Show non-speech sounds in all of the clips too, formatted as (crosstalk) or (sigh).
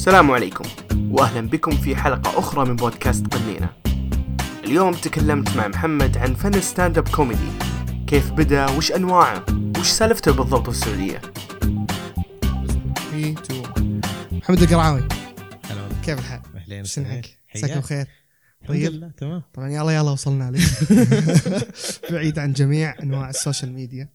السلام عليكم واهلا بكم في حلقة أخرى من بودكاست قنينة. اليوم تكلمت مع محمد عن فن ال stand up comedy، كيف بدأ، وش أنواعه، وش سالفته بالضبط في السعودية. 3 2 محمد القرعاوي. هلا والله. كيف الحال؟ أهلين شنحك؟ مساك بخير. الحمد طيب. لله تمام. طبعا يلا يلا وصلنا لك (laughs) بعيد عن جميع أنواع ال social media.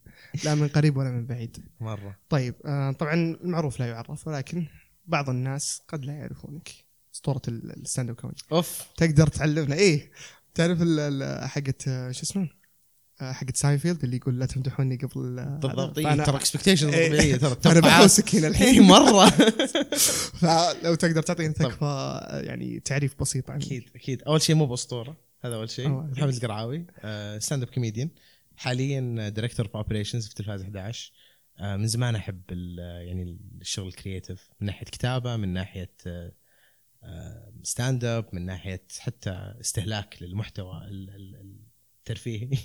لا من قريب ولا من بعيد. مرة. طيب آه طبعا المعروف لا يعرف ولكن بعض الناس قد لا يعرفونك. أسطورة ال- ال stand up comedy. أوف. تقدر تعلمنا. إيه تعرف حقت آه، شو اسمه؟ آه، حقت ساينفيلد اللي يقول لا تمدحوني قبل آه، بالضبط. إيه، ترى expectation إيه. طبيعية ترى. (laughs) أنا. بحوسك هنا إيه، الحين مرة. (laughs) فلو تقدر تعطينا. تكفى يعني تعريف بسيط عن أكيد أكيد. أول شيء مو بأسطورة. هذا أول شيء. محمد القرعاوي stand up comedian حاليا director operations في تلفاز 11 آه، من زمان أحب ال- يعني الشغل ال creative من ناحية كتابة من ناحية stand up من ناحية حتى استهلاك للمحتوى ال- ال- الترفيهي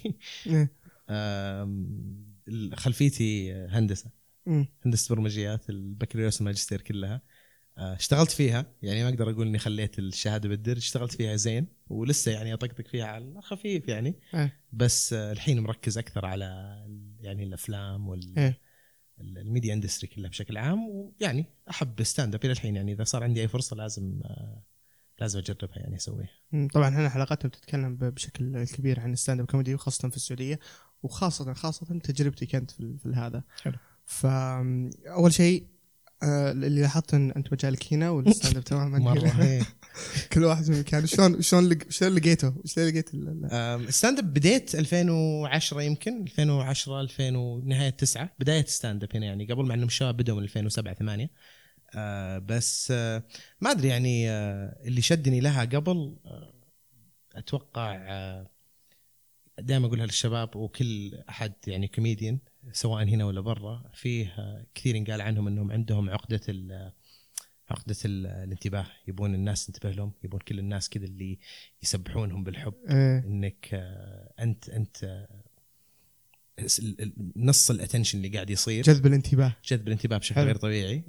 إيه. (laughs) خلفيتي هندسة مم. هندسة برمجيات البكالوريوس والماجستير كلها آه، اشتغلت فيها يعني ما أقدر أقول إني خليت الشهادة بالدرج اشتغلت فيها زين ولسه يعني أطقطق فيها على خفيف يعني إيه. بس آه، الحين مركز أكثر على يعني الأفلام وال إيه. ال- ال media industry كلها بشكل عام ويعني أحب stand up إلى الحين يعني إذا صار عندي أي فرصة لازم آه، لازم أجربها يعني أسويها. طبعا إحنا حلقاتنا بتتكلم بشكل كبير عن ال stand up comedy وخاصة في السعودية وخاصة خاصة تجربتي كانت في, في هذا حلو. فاول شيء آه، اللي لاحظت إن أنت مجالك هنا والستاند up (laughs) تماما مرة. إيه. (laughs) كل واحد في مكان شلون شلون لق- شلون لقيته؟ شلون لقيت ال- ال- آم، stand up بديت 2010 يمكن 2010 2000 ونهايه 9 بداية stand up هنا يعني قبل مع إنهم الشباب بدوا من 2007 8 آه بس آه ما أدري يعني آه اللي شدني لها قبل آه أتوقع آه دائما أقولها للشباب وكل أحد يعني كوميديان سواء هنا ولا برا فيه كثير ينقال عنهم إنهم عندهم عقدة ال عقدة ال- الانتباه. يبون الناس تنتبه لهم يبون كل الناس كذا اللي يسبحونهم بالحب. إيه. إنك أنت أنت نص ال attention اللي قاعد يصير. جذب الانتباه. جذب الانتباه بشكل حلو. غير طبيعي.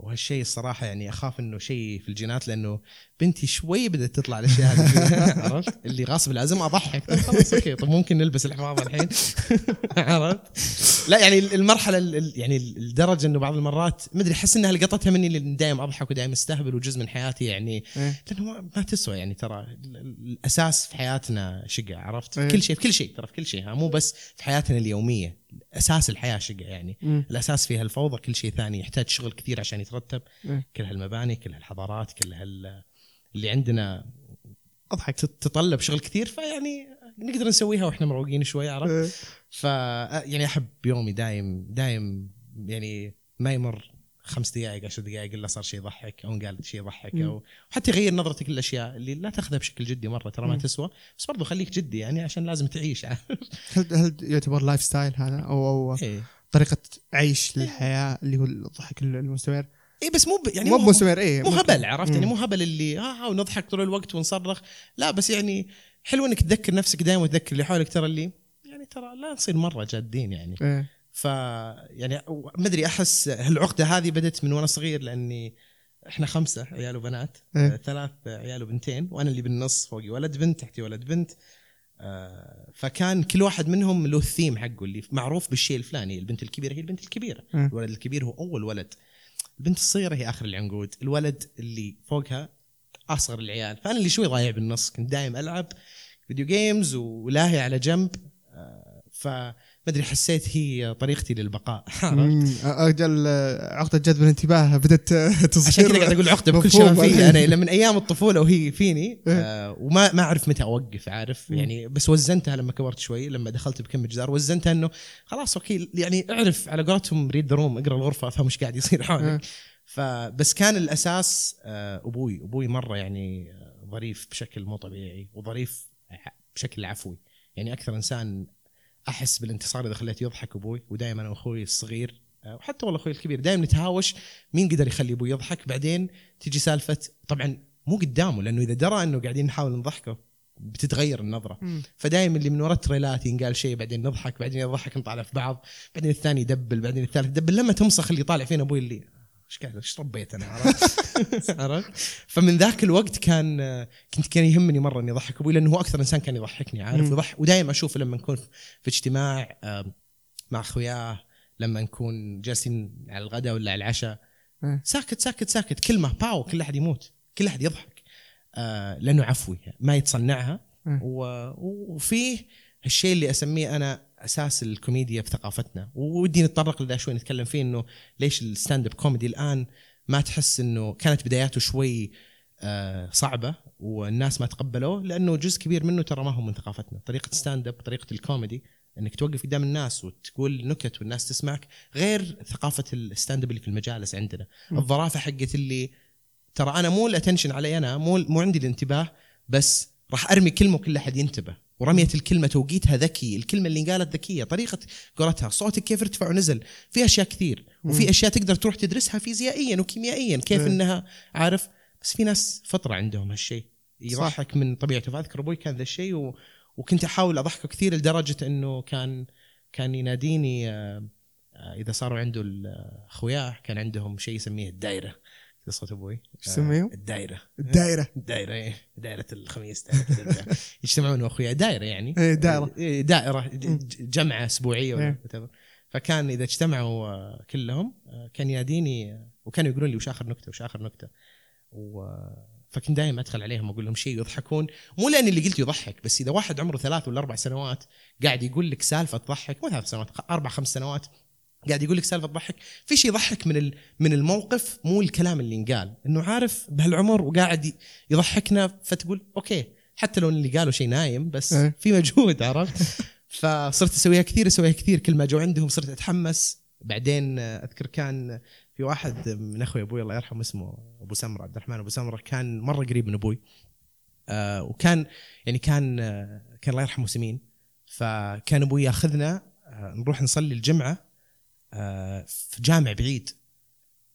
وهالشيء الصراحة يعني أخاف إنه شيء في الجينات لأنه بنتي شوي بدأت تطلع الأشياء هذه. (laughs) عرفت؟ اللي غصب لازم أضحك. طيب خلاص okay. طب ممكن نلبس الحفاظ الحين. (laughs) عرفت؟ لا يعني المرحلة ال- ال- يعني الدرجة إنه بعض المرات ما أدري أحس إنها لقطتها مني لأن دائما أضحك ودائما أستهبل وجزء من حياتي يعني. إيه. لأنه ما, تسوى يعني ترى ال- ال- الأساس في حياتنا شقة عرفت؟ إيه. في كل شيء في كل شيء ترى في كل شيء. مو بس في حياتنا اليومية. أساس الحياة شقة يعني مم. الأساس فيها الفوضى كل شيء ثاني يحتاج شغل كثير عشان يترتب إيه. كل هالمباني كل هالحضارات كل هال اللي عندنا أضحك تت- تتطلب شغل كثير فيعني نقدر نسويها وإحنا مروقين شوي عرفت. ف يعني أحب يومي دايم دايم يعني ما يمر خمس دقائق عشر دقائق إلا صار شيء يضحك أو قال شيء يضحك. أو حتى يغير نظرتك للأشياء اللي لا تاخذها بشكل جدي مرة ترى ما. تسوى بس برضو خليك جدي يعني عشان لازم تعيش (laughs) هل هل يعتبر lifestyle هذا أو أو اي طريقة عيش للحياة اللي هو الضحك المستمر إيه بس مو ب- يعني مو مستمر إيه مو ممكن. هبل عرفت يعني. مو هبل اللي ها ها ونضحك طول الوقت ونصرخ لا بس يعني حلو إنك تذكر نفسك دائما وتذكر اللي حولك ترى اللي يعني ترى لا نصير مرة جادين يعني إيه. ف يعني ما أدري أحس هالعقدة هذه بدت من وأنا صغير لأني إحنا خمسة عيال وبنات إيه. آه، ثلاث عيال وبنتين وأنا اللي بالنص فوقي ولد بنت تحتي ولد بنت آه، فكان كل واحد منهم له الثيم حقه اللي معروف بالشيء الفلاني البنت الكبيرة هي البنت الكبيرة إيه. الولد الكبير هو أول ولد البنت الصغيرة هي آخر العنقود الولد اللي فوقها أصغر العيال فأنا اللي شوي ضايع بالنص كنت دايم ألعب video games ولاهي على جنب آه، فما أدري حسيت هي طريقتي للبقاء. (laughs) أجل عقدة جذب الانتباه بدأت (laughs) تصير عشان كذا قاعد أقول عقدة بكل. شفافيه (laughs) أنا إلا من أيام الطفولة وهي فيني إيه. آه وما ما أعرف متى أوقف عارف. يعني بس وزنتها لما كبرت شوي لما دخلت بكم جدار وزنتها إنه خلاص okay يعني أعرف على قولتهم read the room أقرأ الغرفة أفهم إيش قاعد يصير إيه. حولك فبس كان الأساس آه أبوي أبوي مرة يعني آه، ظريف بشكل مو طبيعي وظريف بشكل عفوي يعني أكثر إنسان أحس بالانتصار إذا خليته يضحك أبوي ودائما أنا واخوي الصغير آه، وحتى والله أخوي الكبير دائما نتهاوش مين قدر يخلي أبوي يضحك. بعدين تجي سالفة طبعا مو قدامه لأنه إذا درى إنه قاعدين نحاول نضحكه بتتغير النظرة. فدائما اللي من وراء التريلات ينقال شيء بعدين نضحك بعدين يضحك نطالع في بعض بعدين الثاني يدبل بعدين الثالث يدبل. لما تمسخ اللي طالع فينا أبوي اللي إيش قاعد إيش ربيت أنا؟ عرفت؟ (laughs) عرفت؟ فمن ذاك الوقت كان كنت كان يهمني مرة إني أضحك أبوي لأنه هو أكثر إنسان كان يضحكني عارف. يضحك ودائما أشوفه لما نكون في اجتماع مع أخوياه لما نكون جالسين على الغداء ولا على العشاء. ساكت ساكت ساكت كلمه باو كل أحد يموت كل أحد يضحك آه لأنه عفوي ما يتصنعها. وفيه الشيء اللي أسميه أنا أساس الكوميديا في ثقافتنا. ودي نتطرق لذا شوي نتكلم فيه إنه ليش ال stand up comedy الآن ما تحس إنه كانت بداياته شوي آه صعبة والناس ما تقبلوه لأنه جزء كبير منه ترى ما هو من ثقافتنا. طريقة stand up طريقة الكوميدي إنك توقف قدام الناس وتقول نكت والناس تسمعك غير ثقافة ال stand up اللي في المجالس عندنا. الظرافة حقت اللي ترى أنا مو ال attention علي أنا مو مو عندي الانتباه بس راح أرمي كلمة وكل أحد ينتبه. ورميه الكلمة توقيتها ذكي الكلمة اللي انقالت ذكية طريقة قولتها صوتك كيف ارتفع ونزل في أشياء كثير وفي. أشياء تقدر تروح تدرسها فيزيائيا وكيميائيا كيف إيه. إنها عارف بس في ناس فطرة عندهم هالشيء يضحك من طبيعته فأذكر أبوي كان ذا الشيء و... وكنت أحاول أضحكه كثير لدرجة إنه كان كان يناديني آه، آه، إذا صاروا عنده ال- أخوياه كان عندهم شيء يسميه الدائره صوت أبوي إيش يسميه؟ آه، الدائره الدائره الدائره إيه دائره الخميس دائرة. (laughs) يجتمعون واخويا دائره يعني إيه، دائرة. إيه، دائره ج- مم. ج- جمعة أسبوعية ولا إيه. فكان إذا اجتمعوا آه، كلهم آه، كان يناديني آه، وكانوا يقولون لي وش آخر نكتة وش آخر نكتة و فكنت دائما أدخل عليهم وأقول لهم شيء يضحكون مو لأن اللي قلت يضحك بس إذا واحد عمره ثلاث ولا أربع سنوات قاعد يقول لك سالفة تضحك مو ثلاث سنوات أربع خمس سنوات قاعد يقول لك سالفة تضحك. في شيء يضحك من من الموقف مو الكلام اللي انقال. إنه عارف بهالعمر وقاعد يضحكنا فتقول okay حتى لو اللي قالوا شيء نايم بس إيه. في مجهود عرفت؟ (laughs) فصرت أسويها كثير أسويها كثير. كل ما جو عندهم صرت أتحمس. بعدين أذكر كان في واحد من أخوي أبوي الله يرحمه اسمه أبو سمرة عبد الرحمن أبو سمرة كان مرة قريب من أبوي. آه وكان يعني كان آه كان الله يرحمه سمين. فكان أبوي ياخذنا آه نروح نصلي الجمعة. في جامع بعيد.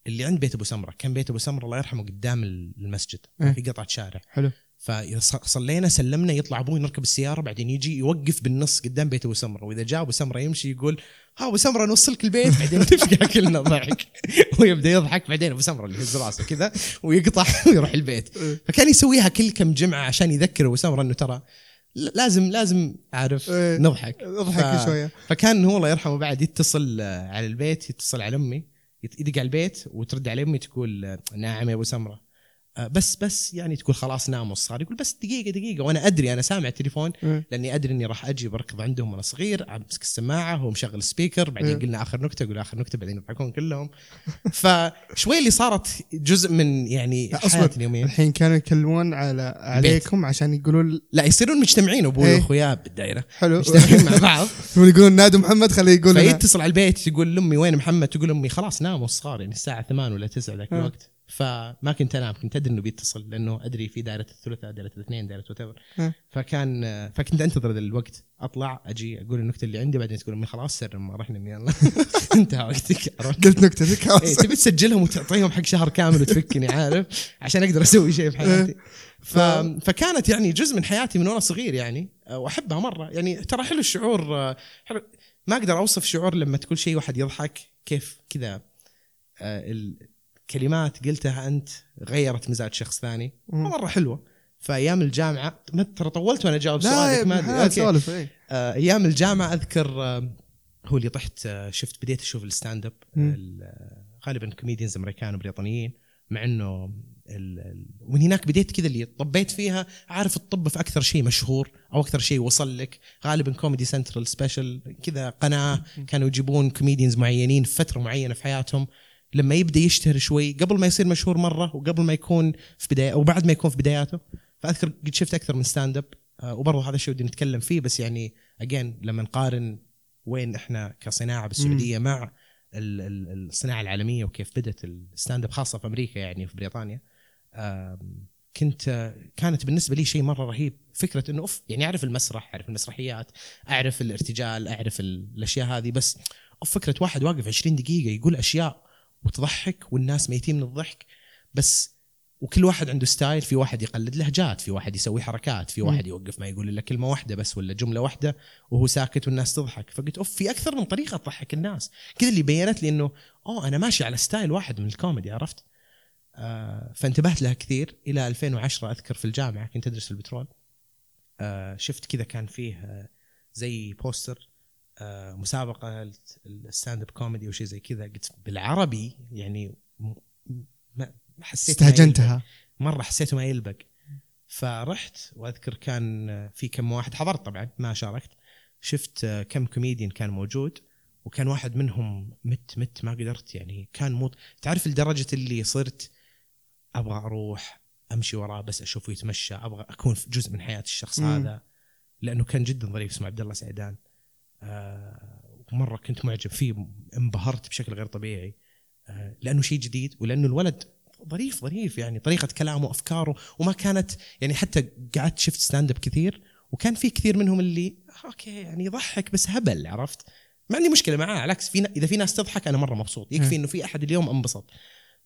اللي عند بيت أبو سمرة. كان بيت أبو سمرة الله يرحمه قدام المسجد. إيه. في قطعة شارع. حلو. فاذا ص- صلينا سلمنا يطلع أبوي نركب السيارة بعدين يجي يوقف بالنص قدام بيت أبو سمرة. وإذا جاء أبو سمرة يمشي يقول ها أبو سمرة نوصلك البيت. (laughs) بعدين نفقع كلنا ضحك. (laughs) ويبدأ يضحك. بعدين أبو سمرة اللي يهز راسه كذا ويقطع (laughs) ويروح البيت. فكان يسويها كل كم جمعة عشان يذكر أبو سمرة إنه ترى لازم لازم عارف إيه. نضحك أضحك ف- شوية فكان هو الله يرحمه بعد يتصل على البيت يتصل على أمي يدق على البيت وترد على أمي تقول نعم يا أبو سمرة بس بس يعني تقول خلاص نام صار يقول بس دقيقة دقيقة وأنا أدري أنا سامع التليفون إيه. لأني أدري إني راح أجي بركض عندهم وأنا صغير امسك السماعة هو مشغل سبيكر بعدين إيه. قلنا آخر نكتة أقول آخر نكتة بعدين يضحكون كلهم (laughs) فشوي اللي صارت جزء من يعني حياتي اليومية الحين كانوا يكلمون على عليكم عشان يقولون لا يصيرون مجتمعين أبوي إيه. واخويا بالدائره حلو مجتمعين مع (laughs) بعض يقولون نادوا محمد خليه يقول. فيتصل على البيت يقول لأمي وين محمد تقول أمي خلاص ناموا الصغار يعني الساعة 8 ولا 9 ذاك آه. الوقت فما كنت أنام كنت أدري إنه بيتصل لأنه أدري في دائرة الثلاثاء دائرة الاثنين دائرة وات آه. فكان فكنت أنتظر الوقت أطلع أجي أقول النكتة اللي عندي بعدين تقول أمي خلاص سر ما راح ننام يلا. (laughs) انتهى وقتك؟ قلت نكتتك إيه، خلاص. تبي تسجلهم وتعطيهم حق شهر كامل وتفكني عارف؟ عشان أقدر أسوي شيء في حياتي. ف... فكانت يعني جزء من حياتي من وأنا صغير يعني وأحبها مرة. يعني ترى حلو الشعور حلو. ما أقدر أوصف شعور لما تقول شيء واحد يضحك كيف كذا الكلمات قلتها أنت غيرت مزاج شخص ثاني. مرة حلوة. في أيام الجامعة ما ترى طولت وأنا أجاوب سؤالك ما أدري. إيه. آه، أيام الجامعة أذكر آه، هو اللي طحت آه، شفت بديت أشوف ال stand up آه، غالبا comedians أمريكان وبريطانيين مع إنه ومن هناك بديت كذا اللي طبيت فيها عارف الطب في أكثر شيء مشهور أو أكثر شيء وصل لك. غالبا Comedy Central special كذا قناة كانوا يجيبون comedians معينين في فترة معينة في حياتهم. لما يبدأ يشتهر شوي قبل ما يصير مشهور مرة وقبل ما يكون في بدايه أو بعد ما يكون في بداياته فأذكر قد شفت أكثر من stand up آه، وبرضه هذا الشيء ودي نتكلم فيه بس يعني again لما نقارن وين إحنا كصناعة بالسعودية مع ال- ال- الصناعة العالمية وكيف بدأت ال stand up خاصة في أمريكا يعني في بريطانيا. كنت كانت بالنسبة لي شيء مرة رهيب فكرة إنه أوف يعني أعرف المسرح أعرف المسرحيات أعرف الارتجال أعرف ال- الأشياء هذه بس أوف فكرة واحد واقف 20 دقيقة يقول أشياء وتضحك والناس ميتين من الضحك بس وكل واحد عنده style في واحد يقلد لهجات في واحد يسوي حركات في. واحد يوقف ما يقول إلا كلمة واحدة بس ولا جملة واحدة وهو ساكت والناس تضحك. فقلت أوف في أكثر من طريقة تضحك الناس. كذا اللي بينت لي إنه أوه أنا ماشي على style واحد من الكوميدي عرفت؟ آه فانتبهت لها كثير. إلى 2010 أذكر في الجامعة كنت أدرس في البترول. آه شفت كذا كان فيه آه زي بوستر مسابقة ال stand up comedy وشيء زي كذا. قلت بالعربي يعني ما حسيت. استهجنتها. مرة حسيته ما يلبق. فرحت وأذكر كان في كم واحد حضرت طبعا ما شاركت. شفت كم كوميديان كان موجود وكان واحد منهم مت مت ما قدرت يعني كان موت تعرف لدرجة اللي صرت أبغى أروح أمشي وراه بس أشوفه يتمشى أبغى أكون في جزء من حياة الشخص مم. هذا لأنه كان جدا ظريف اسمه عبد الله سعدان. آه مرة كنت معجب. فيه انبهرت بشكل غير طبيعي. آه لأنه شيء جديد ولأنه الولد ظريف ظريف يعني طريقة كلامه وأفكاره وما كانت يعني حتى قعدت شفت stand up كثير وكان في كثير منهم اللي okay يعني يضحك بس هبل عرفت؟ ما عندي مشكلة معاه العكس في إذا في ناس تضحك أنا مرة مبسوط. يكفي إنه في أحد اليوم انبسط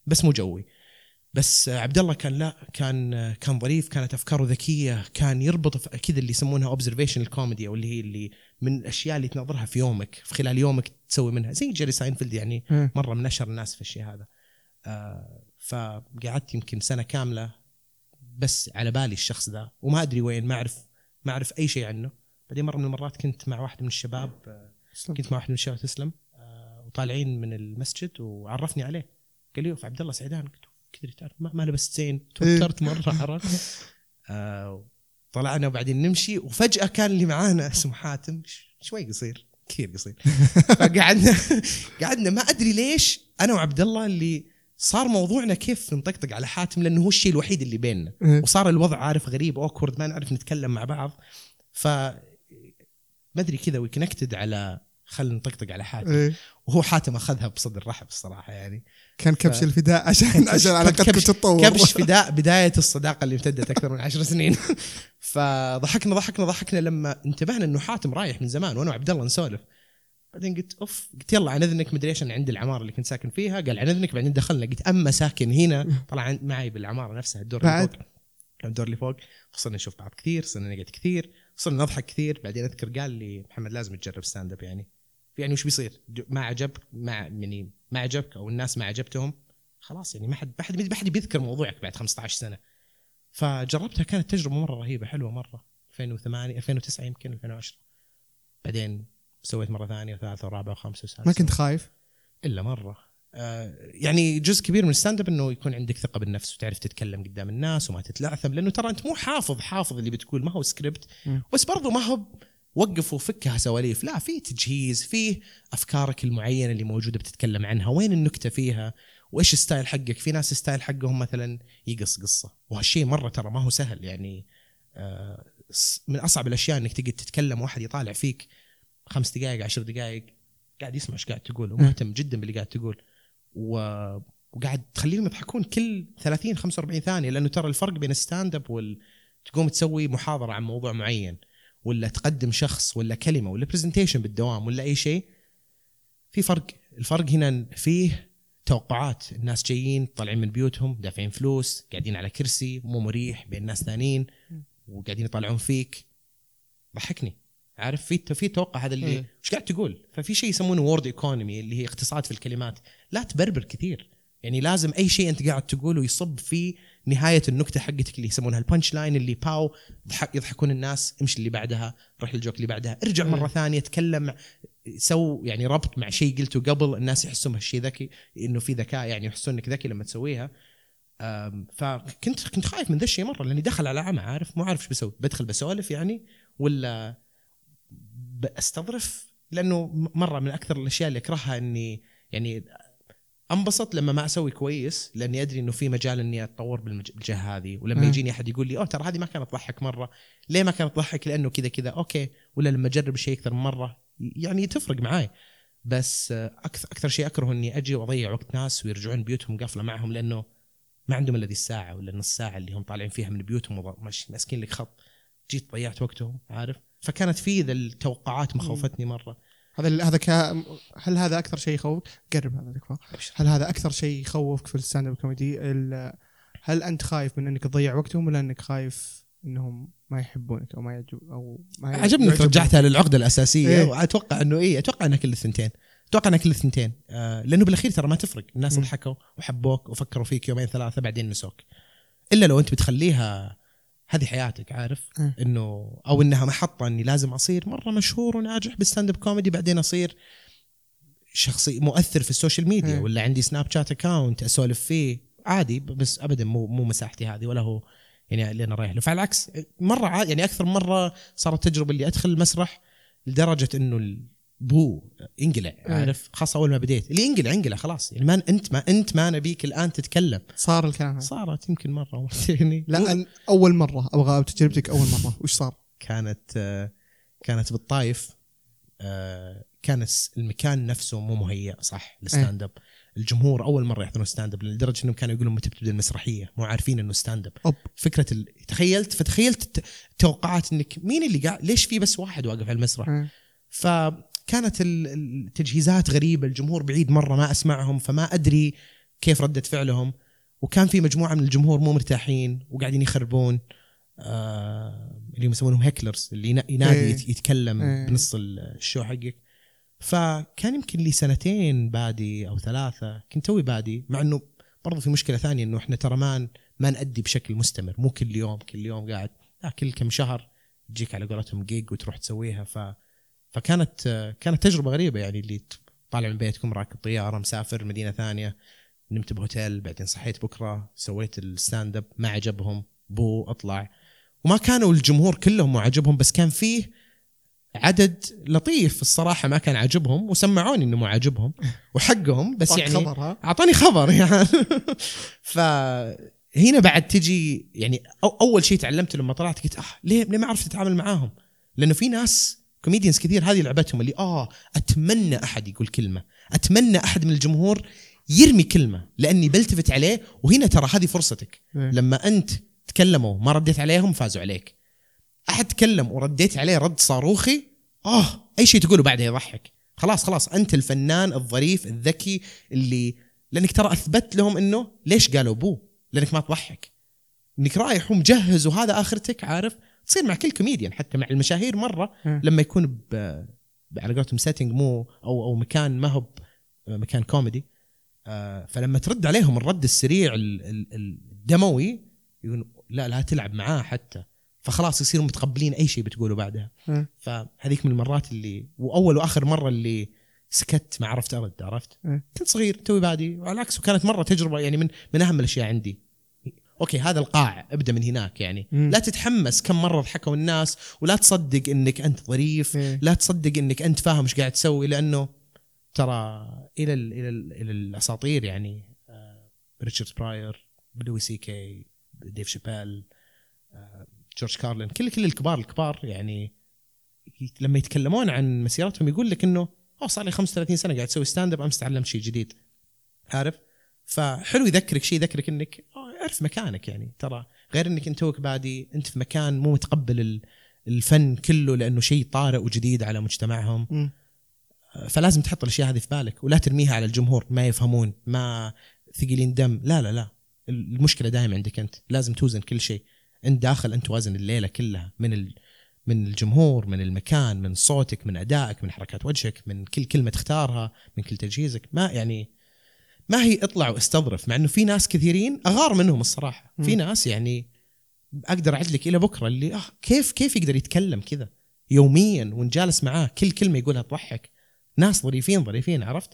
بس مو جوي. بس آه، عبد الله كان لا كان آه، كان ظريف كانت أفكاره ذكية كان يربط كذا اللي يسمونها observation comedy أو اللي هي اللي من الأشياء اللي تناظرها في يومك في خلال يومك تسوي منها. زي جيري ساينفيلد يعني. مرة من أشهر الناس في الشيء هذا. آه فقعدت يمكن سنة كاملة بس على بالي الشخص ذا وما أدري وين ما أعرف ما أعرف أي شيء عنه. بعدين مرة من المرات كنت مع واحد من الشباب آه كنت مع واحد من الشباب تسلم آه وطالعين من المسجد وعرفني عليه. قال لي "أوف، عبد الله سعدان. قلت "أوف، كذا تعرف ما, ما لبست زين توترت مرة عرفت؟ (laughs) آه طلعنا وبعدين نمشي وفجأة كان اللي معانا اسمه حاتم. شوي قصير كثير قصير. (laughs) فقعدنا قعدنا ما أدري ليش أنا وعبد الله اللي صار موضوعنا كيف نطقطق على حاتم لأنه هو الشيء الوحيد اللي بيننا. إيه. وصار الوضع عارف غريب awkward ما نعرف نتكلم مع بعض. ف ما أدري كذا we connected على خلينا نطقطق على حاتم. إيه. وهو حاتم أخذها بصدر رحب الصراحة يعني. كان كبش الفداء (laughs) عشان عشان علاقتكم تتطور. كبش فداء بداية الصداقة اللي امتدت أكثر من عشر سنين. (laughs) فضحكنا ضحكنا ضحكنا لما انتبهنا إنه حاتم رايح من زمان وأنا وعبد الله نسولف. بعدين قلت أوف. قلت يلا عن إذنك. مدري إيش أنا عند العمارة اللي كنت ساكن فيها. قال عن إذنك. بعدين دخلنا قلت أما ساكن هنا. (laughs) طلع معي بالعمارة نفسها الدور اللي؟ فوق. الدور اللي فوق. صرنا نشوف بعض كثير صرنا نقعد كثير صرنا نضحك كثير. بعدين أذكر قال لي محمد لازم تجرب stand up يعني. يعني وش بيصير؟ ما عجب ما يعني ما عجبك أو الناس ما عجبتهم؟ خلاص يعني ما حد ما حد ما حد بيذكر موضوعك بعد 15 سنة. فجربتها كانت تجربة مرة رهيبة حلوة مرة. 2008 2009 يمكن 2010 بعدين سويت مرة ثانية وثالثة ورابعة وخامسة وسادسة. ما كنت خايف؟ إلا مرة. آه يعني جزء كبير من ال stand up إنه يكون عندك ثقة بالنفس وتعرف تتكلم قدام الناس وما تتلعثم لأنه ترى أنت مو حافظ حافظ اللي بتقول ما هو سكريبت. بس برضو ما هو وقف وفكها سواليف. لا في تجهيز في أفكارك المعينة اللي موجودة بتتكلم عنها. وين النكتة فيها؟ وإيش ال style حقك؟ في ناس ال style حقهم مثلا يقص قصة. وهالشيء مرة ترى ما هو سهل يعني آه من أصعب الأشياء إنك تقعد تتكلم واحد يطالع فيك خمس دقائق عشر دقائق قاعد يسمع إيش قاعد تقول ومهتم جدا باللي قاعد تقول. و... وقاعد تخليهم يضحكون كل 30 45 ثانية لأنه ترى الفرق بين ال stand up وال تقوم تسوي محاضرة عن موضوع معين. ولا تقدم شخص ولا كلمة ولا presentation بالدوام ولا أي شيء في فرق. الفرق هنا فيه توقعات. الناس جايين طالعين من بيوتهم دافعين فلوس قاعدين على كرسي مو مريح بين ناس ثانيين وقاعدين يطالعون فيك. ضحكني. عارف؟ في في توقع هذا اللي مم. إيش قاعد تقول؟ ففي شيء يسمونه word economy اللي هي اقتصاد في الكلمات. لا تبربر كثير. يعني لازم أي شيء أنت قاعد تقوله يصب في نهاية النكتة حقتك اللي يسمونها ال punch line اللي باو ضحك يضحكون الناس امشي اللي بعدها روح لل joke اللي بعدها ارجع مرة ثانية تكلم so يعني ربط مع شيء قلته قبل الناس يحسون هالشيء ذكي إنه في ذكاء يعني يحسون إنك ذكي لما تسويها. فكنت كنت خايف من ذا الشيء مرة لأني دخل على عمى عارف؟ مو عارف إيش بسوي بدخل بسولف يعني ولا بستظرف لأنه مرة من أكثر الأشياء اللي أكرهها إني يعني انبسط لما ما أسوي كويس لاني ادري إنه في مجال إني أتطور بالجهة هذه. ولما. يجيني أحد يقول لي أوه ترى هذه ما كانت تضحك مرة. ليه ما كانت تضحك؟ لأنه كذا كذا. okay. ولا لما أجرب شيء أكثر من مرة يعني تفرق معاي. بس آه، أكثر أكثر شيء أكره إني أجي وأضيع وقت ناس ويرجعون بيوتهم قافلة معهم لأنه ما عندهم إلا ذي الساعة ولا نص ساعه اللي هم طالعين فيها من بيوتهم ماسكين لك خط. جيت ضيعت وقتهم عارف؟ فكانت في ذا التوقعات مخوفتني مرة. هذا هذا ك... هل هذا أكثر شيء يخوفك؟ قرب هذا تكفى هل هذا أكثر شيء يخوفك في ال stand up comedy ال- هل أنت خايف من إنك تضيع وقتهم ولا إنك خايف إنهم ما يحبونك أو ما يعجب أو ما عجبني إنك؟ رجعتها للعقدة الأساسية إيه. وأتوقع إنه إيه أتوقع إنها كل الثنتين أتوقع إنها كل الثنتين آه لأنه بالأخير ترى ما تفرق الناس. ضحكوا وحبوك وفكروا فيك يومين ثلاثة بعدين نسوك إلا لو أنت بتخليها هذه حياتك عارف إيه. إنه أو إنها محطة إني لازم أصير مرة مشهور وناجح بال stand up comedy بعدين أصير شخصي مؤثر في ال social media إيه. ولا عندي Snapchat account أسولف فيه عادي بس ابدا مو مو مساحتي هذه ولا هو يعني اللي أنا رايح له فعلى العكس مرة عادي يعني أكثر مرة صارت تجربة اللي أدخل المسرح لدرجة إنه ال boo انقلع عارف؟ خاصة أول ما بديت. اللي انقلع انقلع خلاص. يعني ما أنت ما أنت ما نبيك الآن تتكلم. صار الكلام صارت يمكن مرة مرتين. لا أن أول مرة. أبغى تجربتك أول مرة. وش صار؟ كانت كانت بالطايف. آه، كان المكان نفسه مو مهيأ صح؟ لل stand up الجمهور أول مرة يحضرون stand up لدرجة إنهم كانوا يقولون متى بتبدأ المسرحية. مو عارفين إنه stand up. فكرة ال... تخيلت فتخيلت التوقعات إنك مين اللي قاعد ليش في بس واحد واقف على المسرح؟ إيه. فكانت ال- التجهيزات غريبة الجمهور بعيد مرة ما أسمعهم فما أدري كيف ردة فعلهم وكان في مجموعة من الجمهور مو مرتاحين وقاعدين يخربون آه اللي يسمونهم hecklers اللي ينا- ينادي إيه. يت- يتكلم إيه. بنص ال show حقك فكان يمكن لي سنتين بادي أو ثلاثة كنت توي بادي مع إنه برضو في مشكلة ثانية إنه إحنا ترى ما ما نأدي بشكل مستمر مو كل يوم كل يوم قاعد لا كل كم شهر تجيك على قولتهم جيج وتروح تسويها ف فكانت كانت تجربة غريبة يعني اللي طالع من بيتكم راكب طياره مسافر مدينة ثانية نمت بهوتيل بعدين صحيت بكرة سويت ال stand up ما عجبهم boo اطلع وما كانوا الجمهور كلهم مو عجبهم بس كان فيه عدد لطيف الصراحة ما كان عاجبهم وسمعوني إنه مو عاجبهم وحقهم بس يعني خبر ها؟ أعطاني خبر يعني فهنا بعد تجي يعني أو أول شيء تعلمته لما طلعت قلت آه ليه ليه ما عرفت أتعامل معاهم؟ لأنه في ناس كوميديانز كثير هذه لعبتهم اللي آه أتمنى أحد يقول كلمة، أتمنى أحد من الجمهور يرمي كلمة لأني بلتفت عليه وهنا ترى هذه فرصتك. إيه. لما أنت تكلموا ما رديت عليهم فازوا عليك. أحد تكلم ورديت عليه رد صاروخي آه أي شيء تقوله بعدها يضحك. خلاص خلاص أنت الفنان الظريف الذكي اللي لأنك ترى أثبت لهم إنه ليش قالوا boo؟ لأنك ما تضحك. إنك رايح ومجهز وهذا آخرتك عارف؟ تصير مع كل كوميديان حتى مع المشاهير مرة. لما يكون على قولتهم setting مو أو أو مكان ما هو مكان كوميدي آه، فلما ترد عليهم الرد السريع ال- ال- الدموي يقول لا لا تلعب معاه حتى فخلاص يصيروا متقبلين أي شيء بتقوله بعدها. فهذيك من المرات اللي وأول وآخر مرة اللي سكت ما عرفت ارد عرفت. كنت صغير توي بادي وعلى العكس وكانت مرة تجربة يعني من من أهم الأشياء عندي okay هذا القاع ابدأ من هناك يعني مم. لا تتحمس كم مرة ضحكوا الناس ولا تصدق إنك أنت ظريف إيه. لا تصدق إنك أنت فاهم إيش قاعد تسوي لأنه ترى إلى ال إلى ال إلى الأساطير يعني آه، ريتشارد براير لوي سي كي ديف شابيل آه، جورج كارلين كل كل الكبار الكبار يعني لما يتكلمون عن مسيرتهم يقول لك إنه أوه صار لي 35 سنة قاعد أسوي stand up أمس تعلمت شيء جديد عارف فحلو يذكرك شيء يذكرك إنك اعرف مكانك يعني ترى. غير إنك أنت توك بادي أنت في مكان مو متقبل ال- الفن كله لأنه شيء طارئ وجديد على مجتمعهم. مم. فلازم تحط الأشياء هذه في بالك ولا ترميها على الجمهور ما يفهمون ما ثقيلين دم. لا لا لا. المشكلة دائما عندك أنت. لازم توزن كل شيء. أنت داخل أنت وازن الليلة كلها من ال... من الجمهور من المكان من صوتك من أدائك من حركات وجهك من كل كلمة تختارها من كل تجهيزك. ما يعني ما هي اطلع واستظرف مع إنه في ناس كثيرين أغار منهم الصراحة. في. ناس يعني أقدر اعد لك إلى بكرة اللي آه كيف كيف يقدر يتكلم كذا يوميا ونجالس معاه كل كلمة يقولها تضحك؟ ناس ظريفين ظريفين عرفت.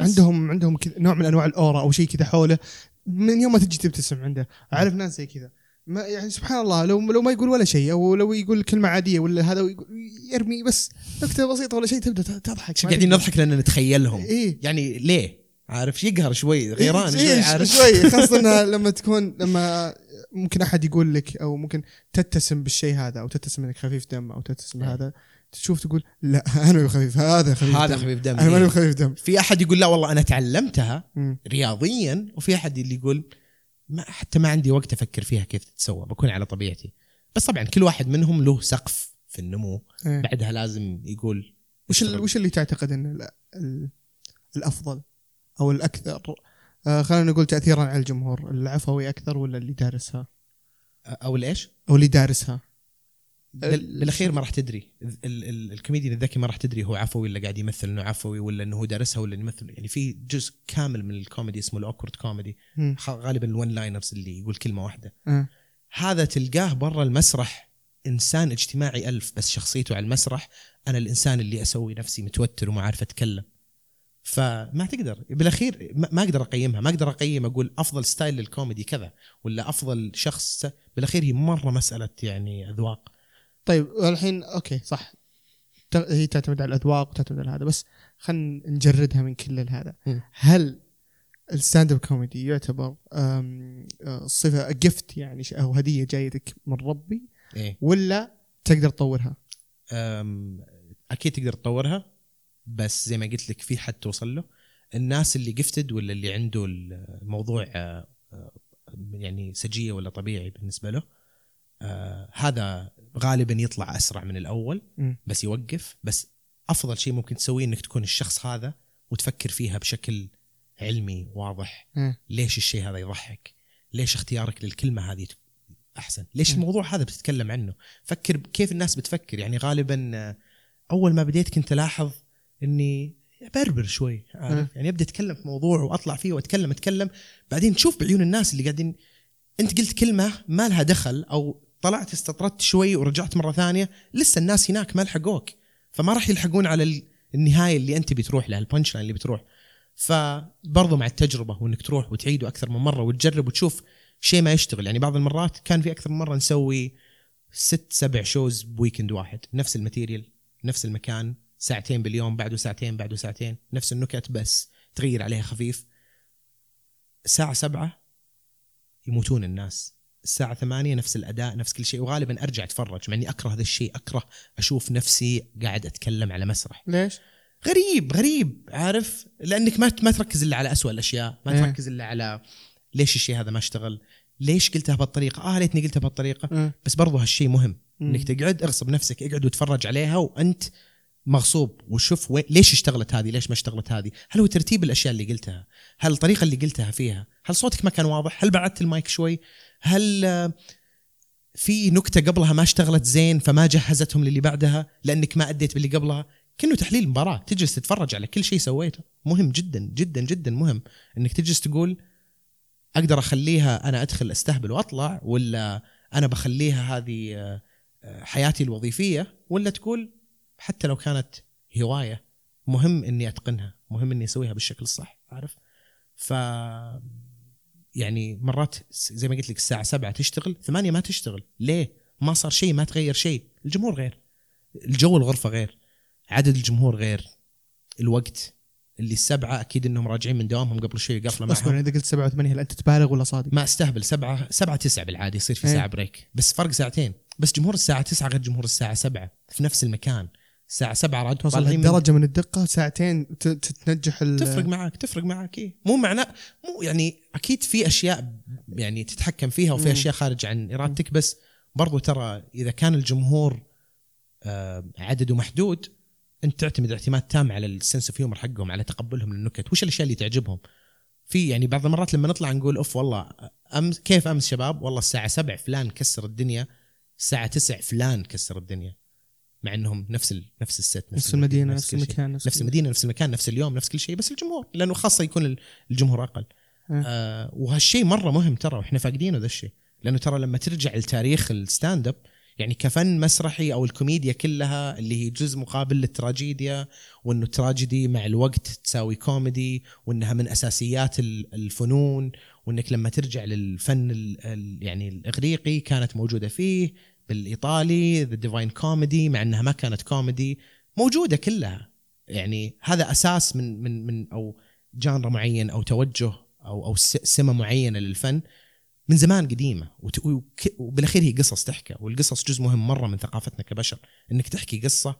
عندهم عندهم كذا نوع من أنواع الأورا أو شيء كذا حوله. من يوم ما تجي تبتسم عنده. أعرف ناس زي كذا. ما يعني سبحان الله لو لو ما يقول ولا شيء أو لو يقول كلمة عادية ولا هذا يرمي بس نكتة بسيطة ولا شيء تبدأ تضحك. ما قاعدين. نضحك لأن نتخيلهم؟ إيه. يعني ليه؟ عارف يقهر شوي غيران إيه شوي عارف شوي (laughs) خاصة لما تكون لما ممكن أحد يقول لك أو ممكن تتسم بالشيء هذا أو تتسم إنك خفيف دم أو تتسم إيه. بهذا تشوف تقول لا أنا خفيف هذا خفيف هذا دم. خفيف دم أنا ماني إيه. خفيف دم في أحد يقول لا والله أنا تعلمتها مم. رياضيا وفي أحد اللي يقول ما حتى ما عندي وقت أفكر فيها كيف تتسوى بكون على طبيعتي بس طبعا كل واحد منهم له سقف في النمو إيه. بعدها لازم يقول وش. وش اللي تعتقد ان ال- ال- الأفضل أو الأكثر. آه خلينا نقول تاثيرا على الجمهور العفوي أكثر ولا اللي دارسها أو الايش؟ أو اللي دارسها بال- بالأخير ما راح تدري. ال- ال- الكوميديان الذكي ما راح تدري هو عفوي ولا قاعد يمثل إنه عفوي ولا إنه هو دارسها ولا يمثل. يعني في جزء كامل من الكوميدي اسمه ال awkward comedy. غالبا ال one liners اللي يقول كلمة واحدة. آه. هذا تلقاه برا المسرح إنسان اجتماعي ألف بس شخصيته على المسرح. أنا الإنسان اللي أسوي نفسي متوتر وما عارف أتكلم. فما تقدر. بالأخير ما أقدر أقيمها. ما أقدر أقيم أقول أفضل style للكوميدي كذا ولا أفضل شخص. بالأخير هي مرة مسألة يعني أذواق. طيب الحين okay صح. هي تعتمد على الأذواق وتعتمد على هذا بس خلينا نجردها من كل هذا. هل ال stand up comedy يعتبر آه، صفة gift يعني أو هدية جايتك من ربي إيه. ولا تقدر تطورها؟ أكيد تقدر تطورها. بس زي ما قلت لك في حد توصل له. الناس اللي جفتد ولا اللي عنده الموضوع آه، آه، يعني سجية ولا طبيعي بالنسبة له آه، هذا غالبا يطلع أسرع من الأول. بس يوقف. بس أفضل شيء ممكن تسويه إنك تكون الشخص هذا وتفكر فيها بشكل علمي واضح. ليش الشيء هذا يضحك؟ ليش اختيارك للكلمة هذه أحسن؟ ليش. الموضوع هذا بتتكلم عنه؟ فكر كيف الناس بتفكر؟ يعني غالبا أول ما بديت كنت ألاحظ إني بربر شوي عارف. يعني أبدأ أتكلم في موضوع وأطلع فيه وأتكلم أتكلم بعدين تشوف بعيون الناس اللي قاعدين أنت قلت كلمة ما لها دخل أو طلعت استطردت شوي ورجعت مرة ثانية لسه الناس هناك ما لحقوك فما راح يلحقون على ال- النهاية اللي أنت بتروح لها البنش لاين اللي بتروح. فبرضه مع التجربة وإنك تروح وتعيده أكثر من مرة وتجرب وتشوف شيء ما يشتغل. يعني بعض المرات كان في أكثر من مرة نسوي ست سبع shows ب weekend واحد نفس ال material نفس المكان. ساعتين باليوم بعده ساعتين بعده ساعتين نفس النكت بس تغير عليها خفيف الساعة سبعة يموتون الناس الساعة ثمانية نفس الأداء نفس كل شيء وغالبا أرجع أتفرج مع إني أكره هذا الشيء أكره أشوف نفسي قاعد أتكلم على مسرح ليش؟ غريب غريب عارف لأنك ما ما تركز إلا على أسوأ الأشياء ما إيه. تركز إلا على ليش الشيء هذا ما اشتغل ليش قلتها بهالطريقة آه ليتني قلتها بهالطريقة آه. بس برضو هالشيء مهم. إنك تقعد اغصب نفسك اقعد وتفرج عليها وأنت مغصوب وشوف وين ليش اشتغلت هذه؟ ليش ما اشتغلت هذه؟ هل هو ترتيب الأشياء اللي قلتها؟ هل الطريقة اللي قلتها فيها؟ هل صوتك ما كان واضح؟ هل بعدت المايك شوي؟ هل آه، في نكتة قبلها ما اشتغلت زين فما جهزتهم للي بعدها لأنك ما أديت باللي قبلها؟ كأنه تحليل مباراة تجلس تتفرج على كل شيء سويته. مهم جدا جدا جدا مهم إنك تجلس تقول أقدر أخليها أنا أدخل أستهبل وأطلع ولا أنا بخليها هذه آه، آه، حياتي الوظيفية ولا تقول حتى لو كانت هواية مهم إني أتقنها مهم إني أسويها بالشكل الصح عارف؟ ف يعني مرات زي ما قلت لك الساعة سبعة تشتغل ثمانية ما تشتغل. ليه؟ ما صار شيء ما تغير شيء. الجمهور غير. الجو الغرفة غير. عدد الجمهور غير. الوقت اللي السبعة أكيد أنهم راجعين من دوامهم قبل شوي قفلة أصبر معهم. إذا قلت سبعة وثمانية هل أنت تبالغ ولا صادق؟ ما أستهبل. سبعة سبعة تسعة بالعادة يصير في إيه. ساعة بريك بس فرق ساعتين. بس جمهور الساعة تسعة غير جمهور الساعة سبعة. في نفس المكان. الساعة سبعة راد توصل طالعين من- الدقة ساعتين تتنجح ال- تفرق معك تفرق معك إيه. مو معناه مو يعني أكيد في أشياء يعني تتحكم فيها وفي. أشياء خارج عن إرادتك بس برضو ترى إذا كان الجمهور آه، عدده محدود أنت تعتمد اعتماد تام على ال sense of humor حقهم على تقبلهم للنكت. وش الأشياء اللي تعجبهم؟ في يعني بعض المرات لما نطلع نقول أوف والله أمس كيف أمس شباب؟ والله الساعة 7 فلان كسر الدنيا الساعة 9 فلان كسر الدنيا. مع إنهم نفس ال... نفس ال set نفس نفس كل شيء. المكان نفس المدينة نفس المكان نفس اليوم نفس كل شيء بس الجمهور لأنه خاصة يكون ال- الجمهور أقل آه. آه وهالشيء مرة مهم ترى وإحنا فاقدينه ذا الشيء لأنه ترى لما ترجع لتاريخ ال stand up يعني كفن مسرحي أو الكوميديا كلها اللي هي جزء مقابل للتراجيديا وإنه التراجيدي مع الوقت تساوي كوميدي وإنها من أساسيات ال- الفنون وإنك لما ترجع للفن يعني الإغريقي كانت موجودة فيه بالإيطالي the divine comedy مع إنها ما كانت كوميدي موجودة كلها. يعني هذا أساس من من من أو جانرا معين أو توجه أو أو سمة معينة للفن من زمان قديمة. وبالأخير هي قصص تحكى والقصص جزء مهم مرة من ثقافتنا كبشر إنك تحكي قصة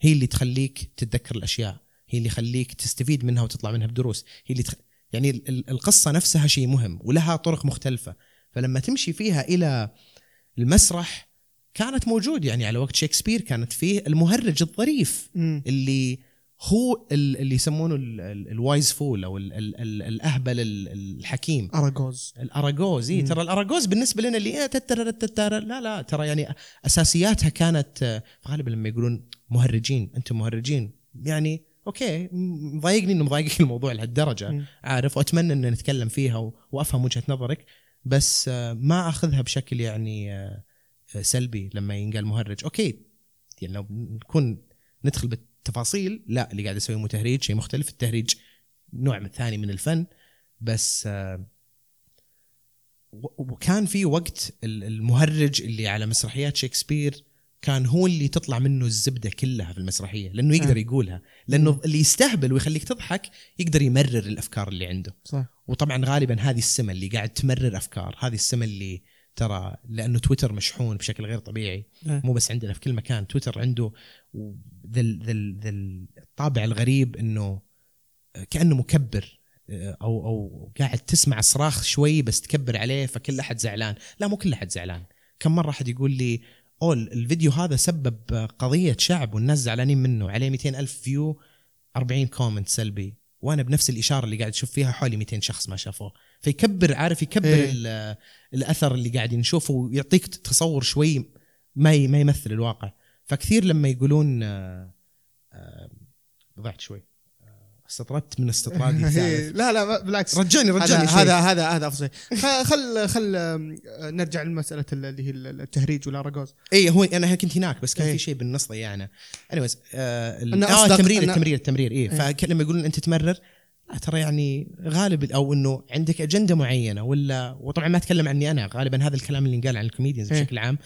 هي اللي تخليك تتذكر الأشياء هي اللي يخليك تستفيد منها وتطلع منها بدروس. هي اللي تخ... يعني ال- ال- القصة نفسها شيء مهم ولها طرق مختلفة. فلما تمشي فيها إلى المسرح كانت موجود يعني على وقت شكسبير كانت فيه المهرج الظريف. اللي هو ال- اللي يسمونه ال wise fool أو ال- ال- ال- الأهبل ال- الحكيم اراجوز الاراجوز إيه مم. ترى الاراجوز بالنسبة لنا اللي إيه لا لا ترى يعني أساسياتها كانت آه، غالبا لما يقولون مهرجين أنتم مهرجين يعني okay مضايقني إنه مضايقك (laughs) الموضوع لهالدرجة. عارف وأتمنى إن نتكلم فيها وأفهم وجهة نظرك بس آه، ما أخذها بشكل يعني آه، سلبي لما ينقال مهرج. أوكي يعني لو نكون ندخل بالتفاصيل لا اللي قاعد يسوي مو تهريج شيء مختلف. التهريج نوع من ثاني من الفن بس آه، وكان في وقت ال- المهرج اللي على مسرحيات شكسبير كان هو اللي تطلع منه الزبدة كلها في المسرحية لأنه يقدر آه. يقولها لأنه اللي يستهبل ويخليك تضحك يقدر يمرر الأفكار اللي عنده. صح. وطبعا غالبا هذه السمة اللي قاعد تمرر أفكار هذه السمة اللي ترى لأنه تويتر مشحون بشكل غير طبيعي. إيه. مو بس عندنا في كل مكان. تويتر عنده ذا ذا ال- ذا الطابع الغريب إنه كأنه مكبر أو أو قاعد تسمع صراخ شوي بس تكبر عليه فكل أحد زعلان. لا مو كل أحد زعلان. كم مرة أحد يقول لي أوه الفيديو هذا سبب قضية شعب والناس زعلانين منه عليه 200 ألف view 40 comment سلبي. وأنا بنفس الإشارة اللي قاعد أشوف فيها حولي 200 شخص ما شافوه. فيكبر عارف يكبر إيه. ال- الأثر اللي قاعدين نشوفه ويعطيك تصور شوي ما ما يمثل الواقع. فكثير لما يقولون آه، آه، ضعت شوي. آه، استطردت من استطرادي (laughs) الثالث. لا لا بالعكس. رجعني رجعني هذا هذا هذا أفضل خل خل, نرجع لمسألة اللي هي التهريج والاراجوز اي هو أنا كنت هناك بس كان إيه. في شيء بالنص ضيعنا anyways آه آه التمرير التمرير التمرير اي إيه. فلما يقولون أنت تمرر ترى يعني غالب أو إنه عندك أجندة معينة ولا وطبعا ما أتكلم عني أنا غالبا هذا الكلام اللي ينقال عن comedians إيه. بشكل عام.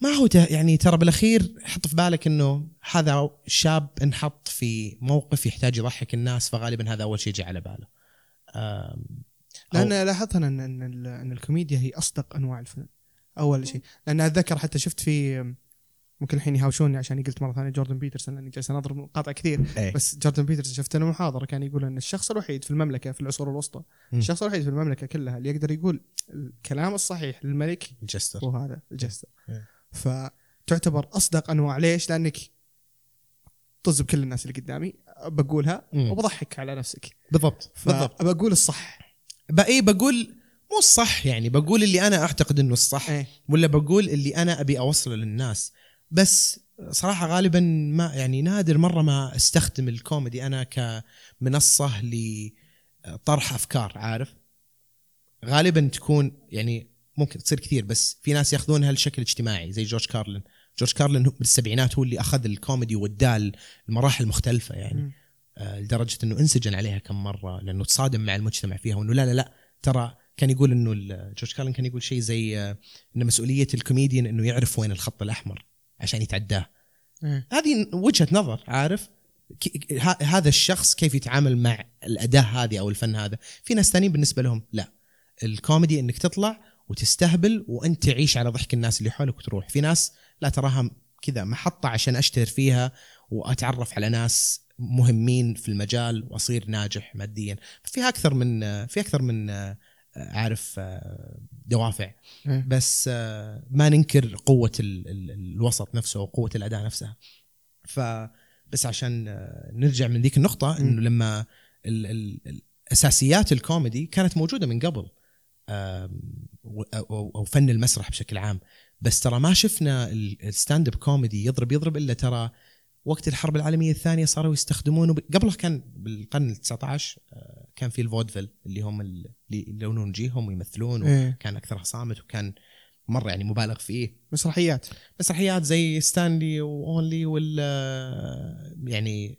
ما هو يعني ترى بالأخير حط في بالك إنه هذا شاب انحط في موقف يحتاج يضحك الناس فغالبا هذا أول شيء جاء على باله. لأن لاحظت أنا ان إن, الكوميديا هي أصدق أنواع الفن أول شيء. لأن أتذكر حتى شفت في ممكن الحين يهاوشوني عشان قلت مرة ثانية جوردن بيترسون لأني جالس أناظر مقاطع كثير. إيه. بس جوردن بيترسون شفت له محاضره كان يقول أن الشخص الوحيد في المملكة في العصور الوسطى مم. الشخص الوحيد في المملكة كلها اللي يقدر يقول الكلام الصحيح للملك جستر. هو هذا الجستر إيه. فتعتبر أصدق أنواع. ليش؟ لأنك طز بكل الناس اللي قدامي بقولها مم. وبضحك على نفسك. بالضبط. بالضبط. فبقول الصح. بقى بقول مو الصح يعني بقول اللي أنا أعتقد إنه الصح إيه. ولا بقول اللي أنا أبي أوصله للناس. بس صراحة غالبا ما يعني نادر مرة ما أستخدم الكوميدي أنا كمنصة لطرح أفكار عارف؟ غالبا تكون يعني ممكن تصير كثير بس في ناس ياخذونها لشكل اجتماعي زي جورج كارلين. جورج كارلين هو بالسبعينات هو اللي أخذ الكوميدي واداه المراحل مختلفة يعني. آه، لدرجة إنه انسجن عليها كم مرة لأنه تصادم مع المجتمع فيها. وإنه لا لا لا ترى كان يقول إنه جورج كارلين كان يقول شيء زي آه، إن مسؤولية الكوميديان إنه يعرف وين الخط الأحمر. عشان يتعداه. هذه وجهة نظر عارف؟ هذا الشخص كيف يتعامل مع الأداة هذه أو الفن هذا؟ في ناس ثانيين بالنسبة لهم لا. الكوميدي إنك تطلع وتستهبل وأنت تعيش على ضحك الناس اللي حولك وتروح. في ناس لا تراها كذا محطة عشان أشتهر فيها وأتعرف على ناس مهمين في المجال وأصير ناجح ماديا. فيها أكثر من في أكثر من عارف دوافع. إيه. بس آه، ما ننكر قوة ال- ال- الوسط نفسه وقوه الأداء نفسها. ف بس عشان آه، نرجع من ذيك النقطة إنه لما ال أساسيات الكوميدي كانت موجودة من قبل أو أو فن المسرح بشكل عام. بس ترى ما شفنا ال- ال stand-up comedy يضرب يضرب إلا ترى وقت الحرب العالمية الثانية صاروا يستخدمونه قبلها كان بالقرن ال 19 آه، كان في ال vaudeville اللي هم ال- اللي يلونون وجيههم ويمثلون إيه. وكان أكثرها صامت وكان مرة يعني مبالغ فيه. مسرحيات. مسرحيات زي ستانلي واولي وال يعني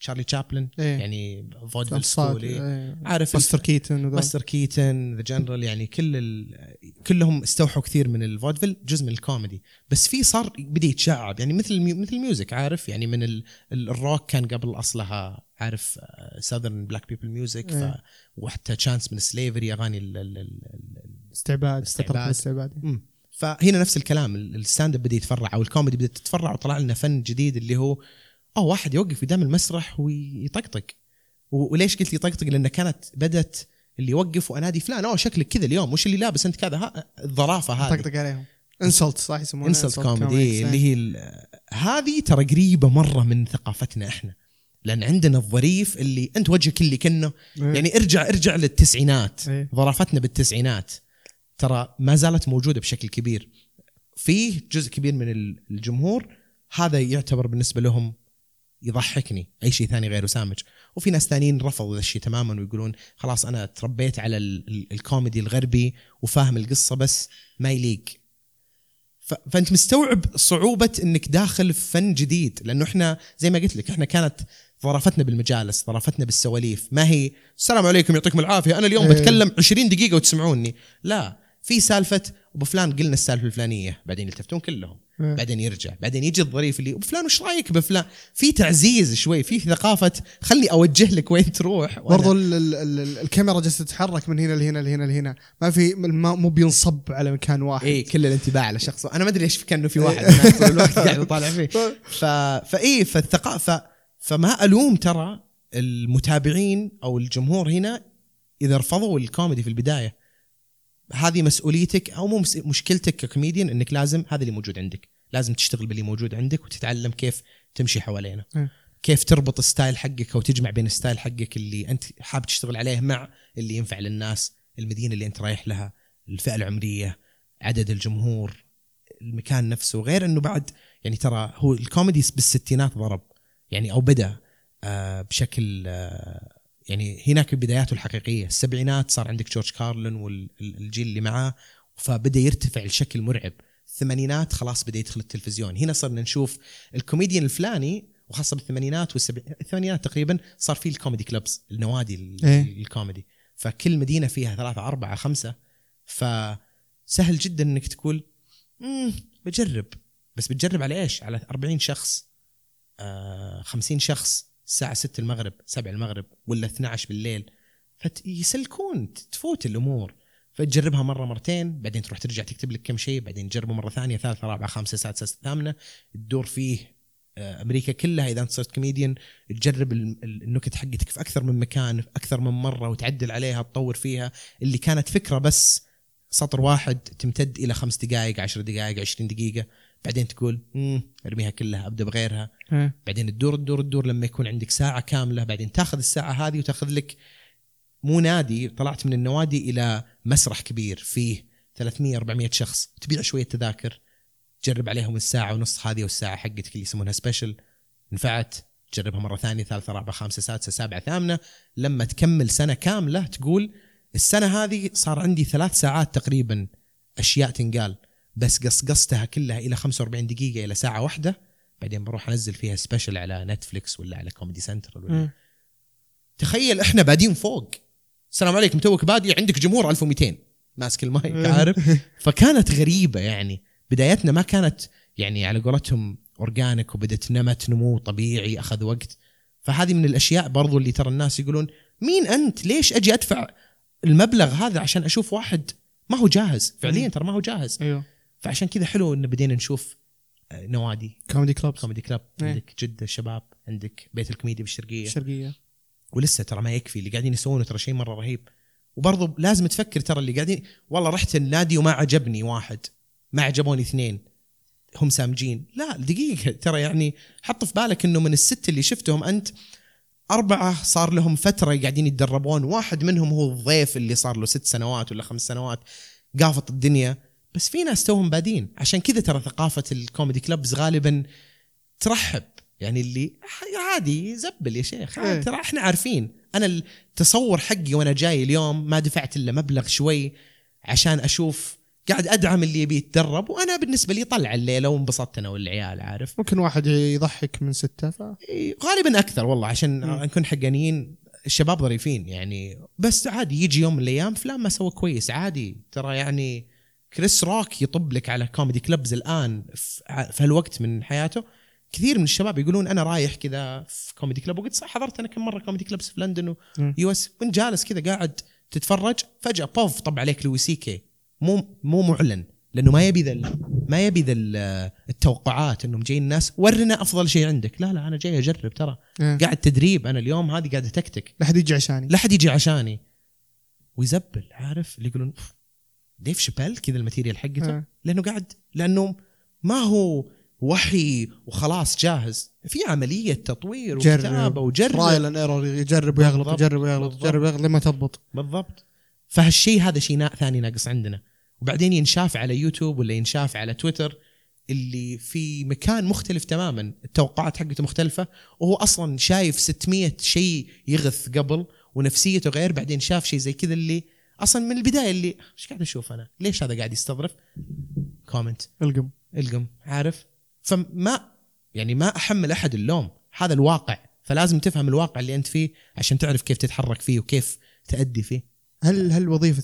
تشارلي تشابلن إيه يعني vaudeville school إيه. إيه. عارف باستر كيتن. باستر كيتن The General يعني كل ال... كلهم استوحوا كثير من ال vaudeville جزء من الكوميدي بس في صار بدأ يتشعب يعني مثل الميو... مثل ال music عارف يعني من ال... ال- الروك كان قبل أصلها عارف southern black people music. إيه. وحتى chants من slavery أغاني ال... ال... ال... ال... استعباد الاستعباد. فهنا نفس الكلام ال- ال stand-up بدأ يتفرع أو الكوميدي بدأت تتفرع وطلع لنا فن جديد اللي هو آه واحد يوقف قدام المسرح ويطقطق. وليش قلت يطقطق؟ لأن كانت بدت اللي يوقف وأنادي فلان أوه شكلك كذا اليوم وش اللي لابس أنت كذا؟ الظرافة هذه. طقطق عليهم. إنسلت صح يسمونها إنسلت كوميدي. اللي هي هذه ترى قريبة مرة من ثقافتنا إحنا. لأن عندنا الظريف اللي أنت وجهك اللي كأنه إيه. يعني ارجع ارجع للتسعينات. إيه. ظرافتنا بالتسعينات. ترى ما زالت موجودة بشكل كبير. فيه جزء كبير من ال- الجمهور هذا يعتبر بالنسبة لهم يضحكني. أي شيء ثاني غير سامج وفي ناس ثانيين رفضوا ذا الشيء تماما ويقولون خلاص أنا تربيت على ال- ال- الكوميدي الغربي وفاهم القصة بس ما يليق. فأنت مستوعب صعوبة إنك داخل في فن جديد. لأنه إحنا زي ما قلت لك إحنا كانت ظرافتنا بالمجالس ظرافتنا بالسواليف. ما هي السلام عليكم يعطيكم العافية. أنا اليوم إيه. بتكلم 20 دقيقة وتسمعوني. لا في سالفة أبو فلان قلنا السالفة الفلانية. بعدين يلتفتون كلهم. إيه. بعدين يرجع. بعدين يجي الظريف اللي فلان وش رأيك بفلان؟ في تعزيز شوي في ثقافة خلي أوجه لك وين تروح. برضو ال ال ال الكاميرا جالسة تتحرك من هنا لهنا لهنا لهنا. ما في ما مو بينصب على مكان واحد. إيه كل الانتباه على شخص. أنا ما أدري ليش كأنه في واحد طول الوقت قاعد يطالع فيه. (laughs) ف... فايه فالثقافه فما ألوم ترى المتابعين أو الجمهور هنا إذا رفضوا الكوميدي في البداية. هذه مسؤوليتك أو مو مشكلتك ككوميديان إنك لازم هذا اللي موجود عندك. لازم تشتغل باللي موجود عندك وتتعلم كيف تمشي حوالينه. إيه. كيف تربط ال style حقك أو تجمع بين ال style حقك اللي أنت حاب تشتغل عليه مع اللي ينفع للناس المدينة اللي أنت رايح لها الفئة العمرية عدد الجمهور المكان نفسه. غير إنه بعد يعني ترى هو الكوميدي بالستينات ضرب. يعني أو بدأ آه بشكل آه يعني هناك بداياته الحقيقية. السبعينات صار عندك جورج كارلين والجيل اللي معاه فبدأ يرتفع لشكل مرعب. الثمانينات خلاص بدأ يدخل التلفزيون. هنا صرنا نشوف الكوميديان الفلاني وخاصة بالثمانينات والسبعينات الثمانينات تقريبا صار في ال comedy clubs النوادي ال- إيه. الكوميدي. فكل مدينة فيها ثلاثة أربعة خمسة. فسهل جدا إنك تقول مم بجرب. بس بتجرب على إيش؟ على 40 شخص آه 50 شخص. الساعة 6 المغرب 7 المغرب ولا 12 بالليل. فيسلكون تفوت الأمور. فتجربها مرة مرتين بعدين تروح ترجع تكتب لك كم شيء بعدين تجربه مرة ثانية ثالثة رابعة خامسة سادسة ثامنة. تدور فيه آه، أمريكا كلها إذا أنت صرت كوميديان تجرب ال- ال- النكت حقتك في أكثر من مكان في أكثر من مرة وتعدل عليها تطور فيها. اللي كانت فكرة بس سطر واحد تمتد إلى خمس دقائق عشر دقائق عشرين دقيقة. بعدين تقول ارميها كلها أبدأ بغيرها. إيه. بعدين تدور تدور تدور لما يكون عندك ساعة كاملة بعدين تأخذ الساعة هذه وتأخذ لك مو نادي طلعت من النوادي إلى مسرح كبير فيه 300 400 شخص. تبيع شوية تذاكر تجرب عليهم الساعة ونص هذه والساعة حقتك اللي يسمونها special نفعت تجربها مرة ثانية ثالثة رابعة خامسة سادسة سابعة ثامنة. لما تكمل سنة كاملة تقول السنة هذه صار عندي ثلاث ساعات تقريبا أشياء تنقال. بس قصقصتها كلها إلى 45 دقيقة إلى ساعة واحدة بعدين بروح أنزل فيها special على نتفليكس ولا على كوميدي سنترال ولا مم. تخيل إحنا بادين فوق. السلام عليكم توك بادي عندك جمهور 1200 ماسك المايك عارف؟ (laughs) فكانت غريبة يعني. بدايتنا ما كانت يعني على قولتهم organic وبدت نمت نمو طبيعي أخذ وقت. فهذه من الأشياء برضو اللي ترى الناس يقولون مين أنت؟ ليش أجي أدفع المبلغ هذا عشان أشوف واحد ما هو جاهز؟ فعليا ترى ما هو جاهز. أيوه. فعشان كذا حلو إن بدينا نشوف آه، نوادي. comedy clubs comedy club. عندك جدة الشباب عندك بيت الكوميديا بالشرقية. الشرقيه ولسه ترى ما يكفي اللي قاعدين يسوونه ترى شيء مرة رهيب. وبرضه لازم تفكر ترى اللي قاعدين والله رحت النادي وما عجبني واحد ما عجبوني اثنين. هم سامجين. لا دقيقة ترى يعني حط في بالك إنه من الست اللي شفتهم أنت أربعة صار لهم فترة قاعدين يتدربون. واحد منهم هو الضيف اللي صار له ست سنوات ولا خمس سنوات قافط الدنيا. بس في ناس توهم بادين. عشان كذا ترى ثقافة الكوميدي كلبز غالبا ترحب. يعني اللي عادي زبل يا شيخ. إيه. ترى إحنا عارفين. أنا التصور حقي وأنا جاي اليوم ما دفعت إلا مبلغ شوي عشان أشوف قاعد أدعم اللي يبي يتدرب وأنا بالنسبة لي طلع الليلة وانبسطت أنا والعيال عارف. ممكن واحد يضحك من ستة ف إيه، غالبا أكثر والله عشان مم. نكون حقانيين الشباب ظريفين يعني. بس عادي يجي يوم من الأيام فلان ما سوى كويس عادي. ترى يعني كريس روك يطب لك على comedy clubs الآن في هالوقت من حياته. كثير من الشباب يقولون أنا رايح كذا في comedy club وقلت صح حضرت أنا كم مرة comedy clubs في لندن. و U.S. وانت جالس كذا قاعد تتفرج فجأة بوف طب عليك لوي سي كي. مو مو معلن لأنه ما يبي ذا ما يبي ذا ال- التوقعات إنهم جايين الناس. ورنا أفضل شيء عندك. لا لا أنا جاي أجرب ترى. إيه. قاعد تدريب أنا اليوم هذه قاعد أتكتك. لا حد يجي عشاني. لا حد يجي عشاني. ويزبل عارف؟ اللي يقولون "أوف، ديف شابيل كذا ال material حقته. لأنه قاعد لأنه ما هو وحي وخلاص جاهز. في عملية تطوير وكتابة وجرب. trial and error يجرب ويغلط. يجرب ويغلط. يجرب ويغلط لما تضبط. بالضبط. فهالشيء هذا شيء ثاني ناقص عندنا. وبعدين ينشاف على يوتيوب ولا ينشاف على تويتر اللي في مكان مختلف تماما. التوقعات حقته مختلفة. وهو أصلا شايف 600 شيء يغث قبل ونفسيته غير. بعدين شاف شيء زي كذا اللي أصلا من البداية اللي إيش قاعد أشوف أنا؟ ليش هذا قاعد يستظرف؟ comment القم. القم. عارف؟ فما يعني ما أحمل أحد اللوم. هذا الواقع. فلازم تفهم الواقع اللي أنت فيه عشان تعرف كيف تتحرك فيه وكيف تأدي فيه. هل هل وظيفة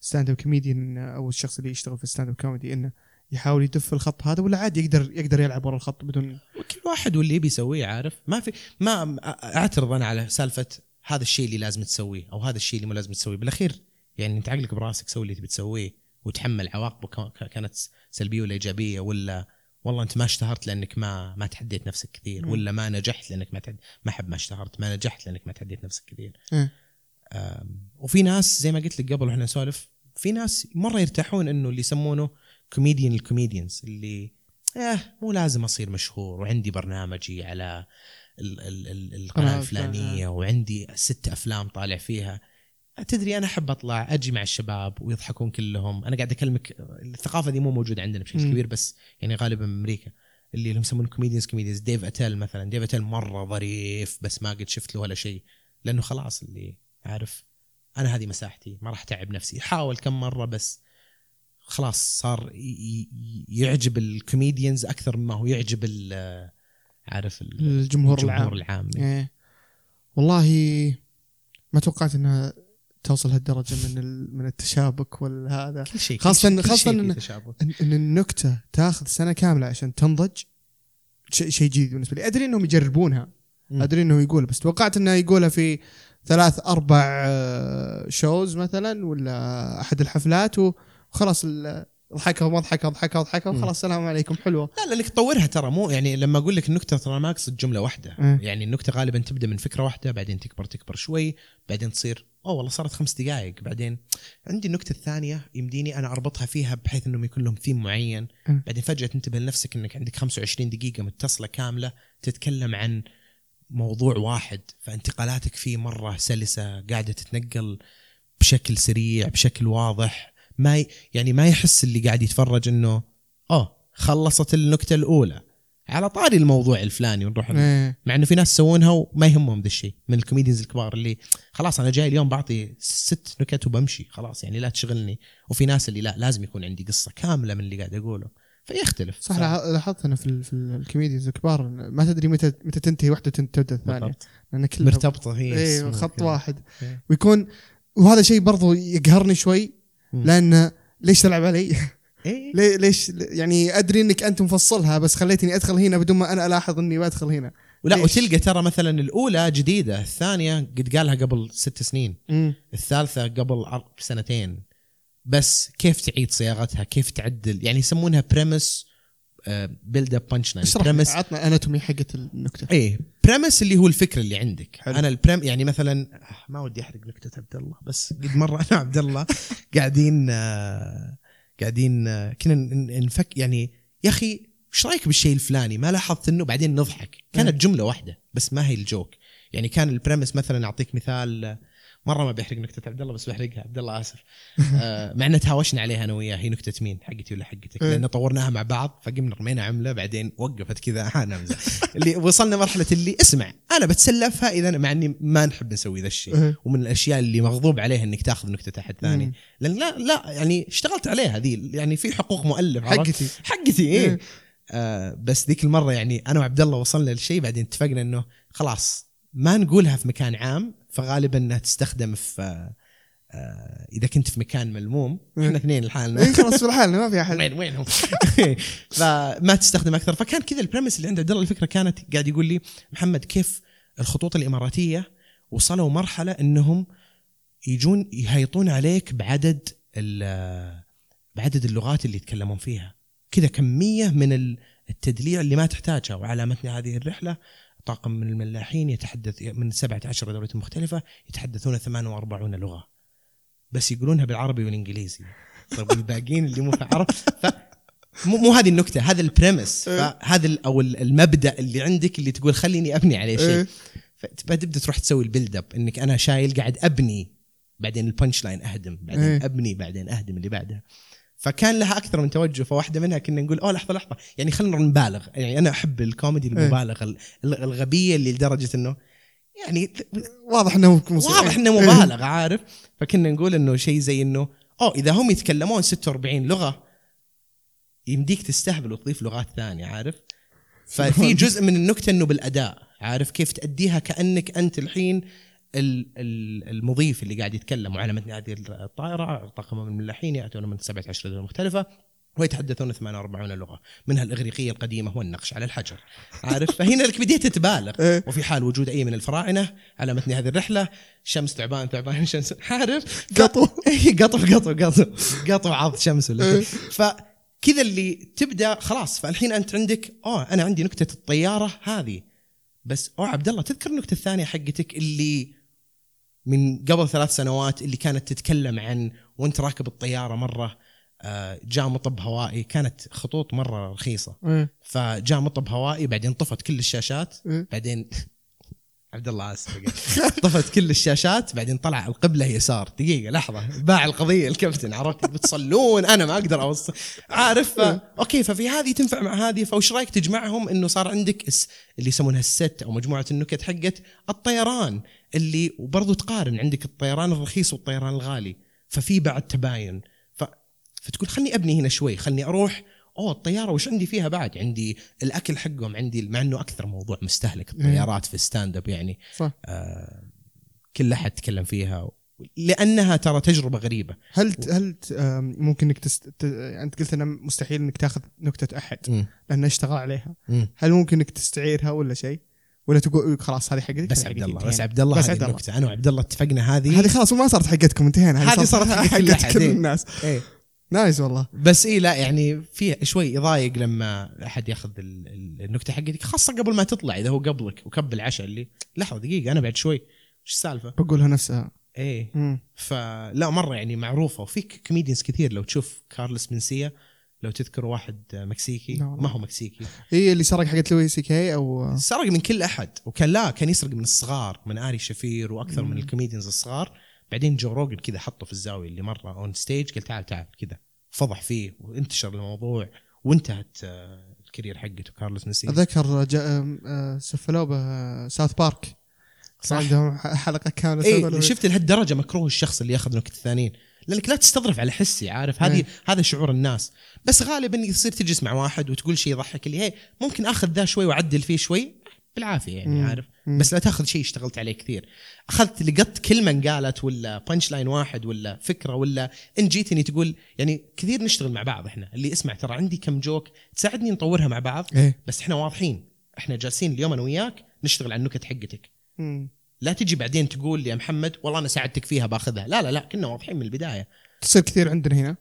ال stand-up comedian أو الشخص اللي يشتغل في ال stand-up comedy إنه يحاول يدف الخط هذا ولا عادي يقدر يقدر يلعب ورا الخط بدون؟ وكل واحد واللي يبي يسويه عارف؟ ما في ما أعترض أنا على سالفة هذا الشيء اللي لازم تسويه أو هذا الشيء اللي مو لازم تسويه. بالأخير يعني انت عقلك براسك سوي اللي تبي تسويه وتحمل عواقبه كا- كانت سلبية ولا إيجابية ولا والله أنت ما اشتهرت لأنك ما ما تحديت نفسك كثير. ولا ما نجحت لأنك ما تحد... ما حب ما اشتهرت ما نجحت لأنك ما تحديت نفسك كثير. وفي ناس زي ما قلت لك قبل وإحنا نسولف في ناس مرة يرتاحون إنه اللي يسمونه comedian ال comedians اللي آه مو لازم أصير مشهور وعندي برنامجي على القناة قناة الفلانيه وعندي ست أفلام طالع فيها. تدري أنا أحب أطلع أجي مع الشباب ويضحكون كلهم. أنا قاعد أكلمك الثقافة دي مو موجودة عندنا بشكل. كبير بس يعني غالبا بامريكا اللي هم يسمون comedians comedians Dave Attell مثلا Dave Attell مرة ظريف بس ما قد شفت له ولا شيء لأنه خلاص اللي عارف أنا هذه مساحتي ما راح أتعب نفسي. حاول كم مرة بس خلاص صار يعجب الكوميديانز أكثر مما هو يعجب ال- عارف ال- الجمهور الجمهور العام. العام إيه. والله ما توقعت إنها توصل هالدرجة من من التشابك والهذا. كل شيء خاصة- كل شيء إن- ان النكتة تاخذ سنة كاملة عشان تنضج شيء جديد بالنسبة لي. أدري إنهم يجربونها. أدري إنه يقول بس توقعت إنه يقولها في ثلاث أربع آه، شوز مثلا ولا أحد الحفلات وخلاص ضحكها ومضحكها ضحكها ضحكها مم. وخلاص السلام عليكم حلوة لا لانك تطورها ترى مو يعني لما أقول لك النكته ترى ما أقصد جملة واحدة إيه. يعني النكتة غالبا تبدأ من فكرة واحدة بعدين تكبر تكبر شوي بعدين تصير أوه والله صارت خمس دقائق بعدين عندي النكتة الثانية يمديني أنا أربطها فيها بحيث إنهم يكون لهم ثيم معين إيه. بعدين فجأة تنتبه لنفسك إنك عندك 25 دقيقة متصلة كاملة تتكلم عن موضوع واحد فانتقالاتك فيه مرة سلسة قاعدة تتنقل بشكل سريع بشكل واضح ما ي... يعني ما يحس اللي قاعد يتفرج إنه آه خلصت النكتة الأولى على طاري الموضوع الفلاني ونروح إيه. مع إنه في ناس يسوونها وما يهمهم ذا الشيء من ال comedians الكبار اللي خلاص أنا جاي اليوم بعطي ست نكت وبمشي خلاص يعني لا تشغلني وفي ناس اللي لا لازم يكون عندي قصة كاملة من اللي قاعد أقوله فيختلف صح لا- لاحظت أنا في في ال- الكوميديانز الكبار ما تدري متى متى تنتهي واحدة تبدأ الثانية. لأن كلها مرتبطة هي إيه خط. واحد إيه. ويكون وهذا شيء برضو يقهرني شوي مم. لأن ليش تلعب علي؟ (laughs) ليه- ليش؟ يعني أدري إنك أنت مفصلها بس خليتني أدخل هنا بدون ما أنا ألاحظ إني بدخل هنا. ولا ليش؟ وتلقى ترى مثلا الأولى جديدة الثانية قد قالها قبل ست سنين امم الثالثة قبل سنتين. بس كيف تعيد صياغتها؟ كيف تعدل؟ يعني يسمونها premise build up punch line لي، عطنا anatomy حقت النكتة. إيه premise اللي هو الفكرة اللي عندك. حلو. أنا ال premise يعني مثلا آه، ما ودي أحرق نكتة عبد الله بس قد مرة أنا وعبد الله (laughs) قاعدين آه، قاعدين آه، كنا نفك يعني يا أخي إيش رأيك بالشيء الفلاني؟ ما لاحظت إنه بعدين نضحك. كانت جملة واحدة بس ما هي ال joke. يعني كان البريمس مثلا أعطيك مثال آه، مرة ما بحرق نكتة عبد الله بس بحرقها عبد الله آسف آه، مع ان تهاوشنا عليها أنا وياه هي نكتة مين حقتي ولا حقتك إيه. لأن طورناها مع بعض فقمنا رمينا عملة بعدين وقفت كذا أنا امزح اللي وصلنا مرحلة اللي اسمع أنا بتسلفها إذا مع إني ما نحب نسوي ذا الشيء إيه. ومن الأشياء اللي مغضوب عليها إنك تأخذ نكتة أحد ثاني. لأن لا لا يعني اشتغلت عليها ذي يعني في حقوق مؤلف؟ حقتي حقتي إيه إيه. آه بس ذيك المرة يعني أنا وعبد الله وصلنا لشيء بعدين اتفقنا إنه خلاص ما نقولها في مكان عام فغالبا إنها تستخدم في آه آه إذا كنت في مكان ملموم. إيه. إحنا اثنين لحالنا. اي خلاص في لحالنا ما في أحد. وين وينهم (laughs) فما تستخدم أكثر. فكان كذا البريمس اللي عند عبد الله الفكرة كانت قاعد يقول لي محمد كيف الخطوط الإماراتية وصلوا مرحلة إنهم يجون يهيطون عليك بعدد ال- بعدد اللغات اللي يتكلمون فيها؟ كذا كمية من ال- التدليع اللي ما تحتاجها. وعلى متن هذه الرحلة طاقم من الملاحين يتحدث من 17 دولة مختلفة يتحدثون 48 لغة بس يقولونها بالعربي والإنجليزي طيب الباقيين اللي مو في عرب مو مو هذه النكتة هذا ال premise إيه. فهذا ال- أو ال- المبدأ اللي عندك اللي تقول خليني أبني عليه شيء إيه. فتبدا تبدأ تروح تسوي ال build up إنك أنا شايل قاعد أبني بعدين البنش لاين أهدم بعدين إيه. أبني بعدين أهدم اللي بعدها فكان لها أكثر من توجه فواحدة منها كنا نقول أوه لحظة لحظة. يعني خلينا نبالغ. يعني أنا أحب الكوميدي المبالغه ال- ال- الغبية اللي لدرجة إنه يعني واضح إنه. واضح إنه مبالغه عارف؟ فكنا نقول إنه شيء زي إنه أوه إذا هم يتكلمون 46 لغة يمديك تستهبل وتضيف لغات ثانية عارف؟ ففي جزء من النكتة إنه بالأداء عارف؟ كيف تأديها كأنك أنت الحين ال- ال- المضيف اللي قاعد يتكلم وعلى متن هذه الطائرة طاقم من الملاحين يأتون من 17 دوله مختلفة ويتحدثون 48 لغة منها الإغريقية القديمة والنقش على الحجر. عارف؟ فهنا لك بديت تبالغ إيه. وفي حال وجود أي من الفراعنة على متن هذه الرحلة شمس تعبان تعبان شمس عارف؟ قطو. قطو. قطو قطو قطو. عض شمس إيه. فكذا اللي تبدأ خلاص. فالحين أنت عندك أوه أنا عندي نكتة الطيارة هذه. بس أوه عبد الله تذكر النكتة الثانية حقتك اللي من قبل ثلاث سنوات اللي كانت تتكلم عن وانت راكب الطيارة مرة آه، جاء مطب هوائي كانت خطوط مرة رخيصة. إيه. فجاء مطب هوائي بعدين طفت كل الشاشات إيه. بعدين (laughs) عبد الله آسف طفت كل الشاشات بعدين طلع القبلة يسار. دقيقة لحظة. باع القضية الكابتن عرفت؟ بتصلون أنا ما أقدر اوصل عارف؟ ف... أوكي ففي هذه تنفع مع هذه فوش رأيك تجمعهم إنه صار عندك. اللي يسمونها ال set أو مجموعة النكت حقت الطيران. اللي وبرضه تقارن عندك الطيران الرخيص والطيران الغالي ففي بعد تباين. ف... فتقول خلني أبني هنا شوي خلني أروح أوه الطيارة وش عندي فيها بعد؟ عندي الأكل حقهم عندي مع إنه أكثر موضوع مستهلك الطيارات في ال stand-up يعني. صح. آه كل أحد تكلم فيها لأنها ترى تجربة غريبة. هل هل آم، ممكن إنك تست... ت- أنت قلت إنه مستحيل إنك تاخذ نكتة أحد. لأنه اشتغل عليها. هل ممكن إنك تستعيرها ولا شيء؟ ولا تقول خلاص هذه حقتك بس عبد الله بس. عبد الله بس هذه عبد الله. النكته أنا وعبد الله اتفقنا هذه هذه خلاص ما صارت حقتكم انتهينا هذه صارت حق كل. الناس إيه nice والله بس اي لا يعني في شوي يضايق لما أحد ياخذ ال- ال- النكتة حقتك خاصة قبل ما تطلع إذا هو قبلك وكب العشاء اللي لحظة دقيقة أنا بعد شوي إيش السالفة؟ بقولها نفسها إيه. فلا مرة يعني معروفة وفي comedians كثير لو تشوف Carlos Mencia لو تذكر واحد مكسيكي والله. ما هو مكسيكي. هي اللي سرق حقت Louis C.K. أو سرق من كل أحد وكان لا كان يسرق من الصغار من Ari Shaffir وأكثر من ال comedians الصغار. بعدين Joe Rogan كذا حطه في الزاوية اللي مرة on stage قال تعال تعال كذا. فضح فيه وانتشر الموضوع وانتهت آه، ال career حقته Carlos Mencia اتذكر آم، آه، سفلوا به South Park. صح. عندهم حلقة كاملة اي. شفت لهالدرجة مكروه الشخص اللي ياخذ نكت الثانيين. لأنك لا تستظرف على حسي عارف؟ هذه إيه. هذا شعور الناس. بس غالبا يصير تجلس مع واحد وتقول شيء يضحك اللي هي ممكن آخذ ذا شوي وأعدل فيه شوي؟ بالعافية يعني مم. عارف؟ مم. بس لا تأخذ شيء اشتغلت عليه كثير. أخذت لقطت كلمة انقالت ولا punch line واحد ولا فكرة ولا إن جيتني تقول يعني كثير نشتغل مع بعض إحنا. اللي اسمع ترى عندي كم joke تساعدني نطورها مع بعض إيه. بس إحنا واضحين. إحنا جالسين اليوم أنا وياك نشتغل على النكت حقتك. مم. لا تجي بعدين تقول لي يا محمد والله أنا ساعدتك فيها باخذها. لا لا لا كنا واضحين من البداية. تصير كثير عندنا هنا.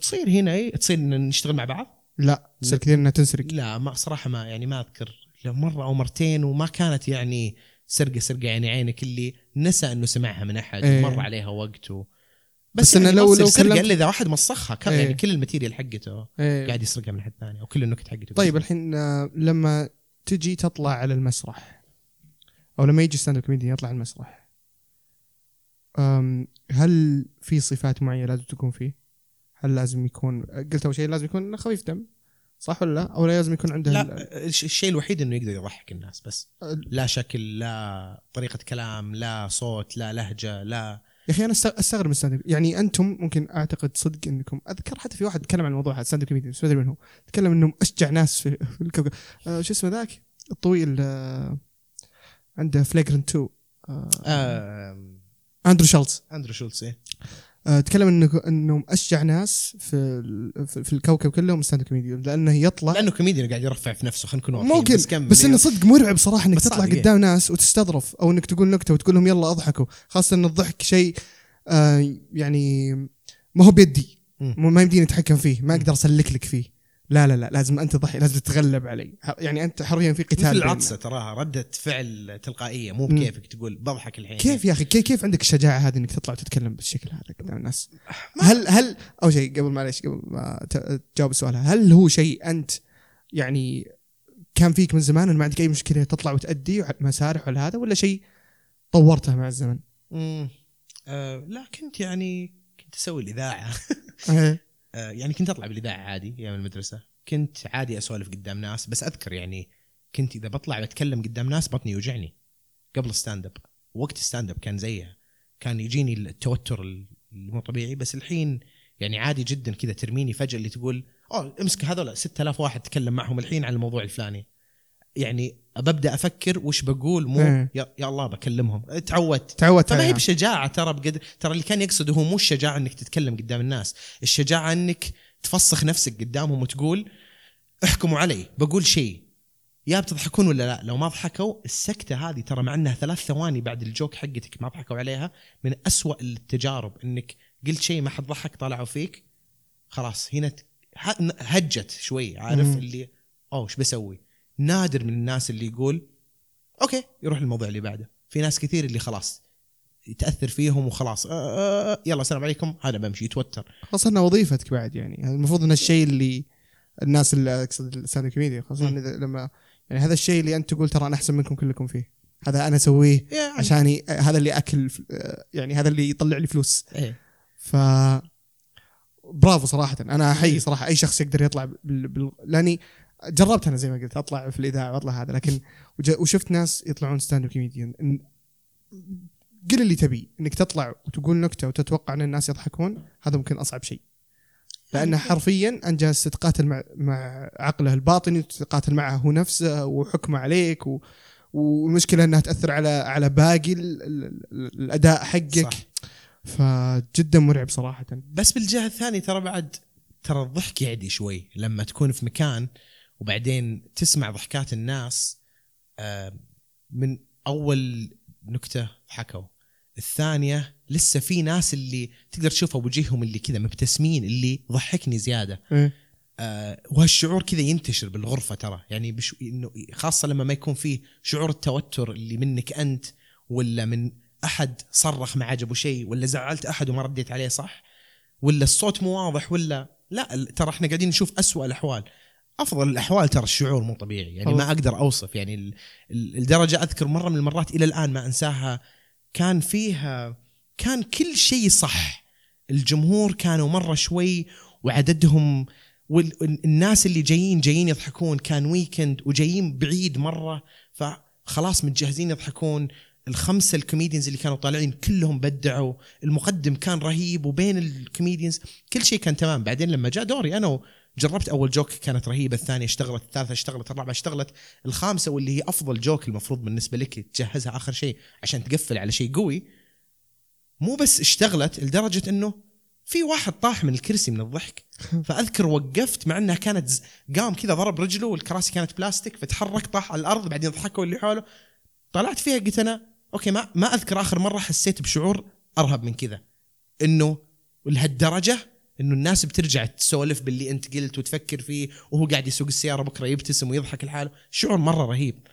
تصير هنا اي تصير نشتغل مع بعض؟ لا تصير كثير إنها تنسرق. لا ما صراحة ما يعني ما أذكر لو مرة أو مرتين وما كانت يعني سرقة سرقة يعني عينك اللي نسى إنه سمعها من أحد إيه. ومر عليها وقت و... بس بس, يعني لو- لو لو سرقة إلا إذا واحد مسخها كم إيه. يعني كل ال material حقته إيه. قاعد يسرقها من حد ثاني أو كل النكت حقته. طيب الحين آه، لما تجي تطلع على المسرح أو لما يجي stand-up comedy يطلع المسرح هل في صفات معينة لازم تكون فيه؟ هل لازم يكون قلت أول شيء لازم يكون خفيف دم صح ولا لا؟ أو لازم يكون عنده لا الش- الشيء الوحيد إنه يقدر يضحك الناس بس لا شكل لا طريقة كلام لا صوت لا لهجة لا يا أخي أنا أست- أستغرب من ال stand يعني أنتم ممكن أعتقد صدق إنكم أذكر حتى في واحد تكلم عن الموضوع هذا stand-up comedy بس ما أدري من هو تكلم إنهم أشجع ناس في, في الكوكب آه شو اسمه ذاك الطويل آه عنده Flagrant 2 آه آه Andrew Schulz Andrew Schulz إيه. آه تكلم إنه إنهم أشجع ناس في في, الكوكب كلهم stand-up comedy لأنه يطلع لأنه كوميديان قاعد يرفع في نفسه خلينا نكون واضحين ممكن بس بس. إنه صدق مرعب صراحة إنك تطلع صادق، إيه. قدام ناس وتستظرف أو إنك تقول نكتة وتقول لهم يلا أضحكوا. خاصة إن الضحك شيء آه يعني ما هو بيدي. ما يمديني أتحكم فيه ما أقدر أسلك لك فيه. لا لا لا لازم أنت تضحي لازم تتغلب علي يعني أنت حرفيا في قتال مثل. العطسة تراها ردة فعل تلقائية مو. بكيفك تقول بضحك الحين كيف يا أخي كيف, كيف عندك الشجاعة هذه إنك تطلع وتتكلم بالشكل هذا قدام الناس؟ هل هل أول شيء قبل معليش قبل ما تجاوب السؤال هل هو شيء أنت يعني كان فيك من زمان ما عندك أي مشكلة تطلع وتأدي مسارح ولا هذا ولا شيء طورته مع الزمن؟ مم. آه لا كنت يعني كنت أسوي الإذاعة إيه. (laughs) يعني كنت أطلع بالإذاعة عادي أيام المدرسة. كنت عادي أسولف قدام ناس بس أذكر يعني كنت إذا بطلع بتكلم قدام ناس بطني يوجعني. قبل stand up وقت stand up كان زيها كان يجيني التوتر اللي مو طبيعي بس الحين يعني عادي جدا كذا ترميني فجأة اللي تقول أوه امسك هذول 6000 واحد تكلم معهم الحين عن الموضوع الفلاني. يعني ببدأ أفكر وش بقول مو إيه. يا, يا الله بكلمهم تعودت تعودت فما هي. بشجاعة ترى بقدر ترى اللي كان يقصده هو مو الشجاعة إنك تتكلم قدام الناس، الشجاعة إنك تفسخ نفسك قدامهم وتقول احكموا علي بقول شيء يا بتضحكون ولا لا لو ما ضحكوا السكتة هذه ترى مع إنها ثلاث ثواني بعد الجوك حقتك ما ضحكوا عليها من أسوأ التجارب إنك قلت شيء ما حد ضحك طلعوا فيك خلاص هنا هجت شوي عارف مم. اللي أوه إيش بسوي؟ نادر من الناس اللي يقول okay يروح الموضوع اللي بعده. في ناس كثير اللي خلاص يتاثر فيهم وخلاص آه آه آه، يلا السلام عليكم. هذا بمشي يتوتر. خاصة إنها وظيفتك بعد يعني. المفروض إن الشيء اللي الناس اللي أقصد ال stand comedy خاصة مم. إذا لما يعني هذا الشيء اللي أنت تقول ترى أنا أحسن منكم كلكم فيه. هذا أنا أسويه يعني عشاني هذا اللي أكل يعني هذا اللي يطلع لي فلوس. إيه. ف برافو صراحة. أنا أحيي صراحة أي شخص يقدر يطلع بال... بال... لأني جربت أنا زي ما قلت أطلع في الإذاعة وأطلع هذا لكن. وشفت ناس يطلعون stand up comedian. قل اللي تبي إنك تطلع وتقول نكتة وتتوقع إن الناس يضحكون هذا ممكن أصعب شيء لأنه حرفيا أنت جالس تتقاتل مع مع عقله الباطني وتتقاتل معه هو نفسه وحكمه عليك و... والمشكلة إنها تأثر على على باقي. ال- الأداء حقك صح. فجدا مرعب صراحة بس بالجهة الثانية ترى بعد ترى الضحك يعدي شوي لما تكون في مكان وبعدين تسمع ضحكات الناس آه، من أول نكتة ضحكوا. الثانية لسه في ناس اللي تقدر تشوفها بوجههم اللي كذا مبتسمين اللي ضحكني زيادة. إيه. آه، وهالشعور كذا ينتشر بالغرفة ترى. يعني بش إنه خاصة لما ما يكون فيه شعور التوتر اللي منك أنت ولا من أحد صرخ ما عجبه شيء ولا زعلت أحد وما رديت عليه صح؟ ولا الصوت مو واضح ولا لا ترى إحنا قاعدين نشوف أسوأ الأحوال. أفضل الأحوال ترى الشعور مو طبيعي يعني. ما أقدر أوصف يعني ال- ال- الدرجة أذكر مرة من المرات إلى الآن ما أنساها كان فيها كان كل شيء صح. الجمهور كانوا مرة شوي وعددهم والناس اللي جايين جايين يضحكون كان ويكند وجايين بعيد مرة فخلاص متجهزين يضحكون. الخمسه ال comedians اللي كانوا طالعين كلهم بدعوا المقدم كان رهيب وبين ال comedians كل شيء كان تمام. بعدين لما جاء دوري أنا جربت أول joke كانت رهيبة الثانية اشتغلت الثالثة اشتغلت الرابعة اشتغلت الخامسة واللي هي أفضل joke المفروض بالنسبة لك تجهزها آخر شيء عشان تقفل على شيء قوي مو بس اشتغلت لدرجة إنه في واحد طاح من الكرسي من الضحك. (laughs) فأذكر وقفت مع إنها كانت ز... قام كذا ضرب رجله والكراسي كانت بلاستيك فتحرك طاح على الأرض بعدين ضحكوا اللي حوله. طلعت فيها قلت أنا okay ما ما أذكر آخر مرة حسيت بشعور أرهب من كذا. إنه لهالدرجة إنه الناس بترجع تسولف باللي أنت قلت وتفكر فيه وهو قاعد يسوق السيارة بكرة يبتسم ويضحك لحاله. شعور مرة رهيب.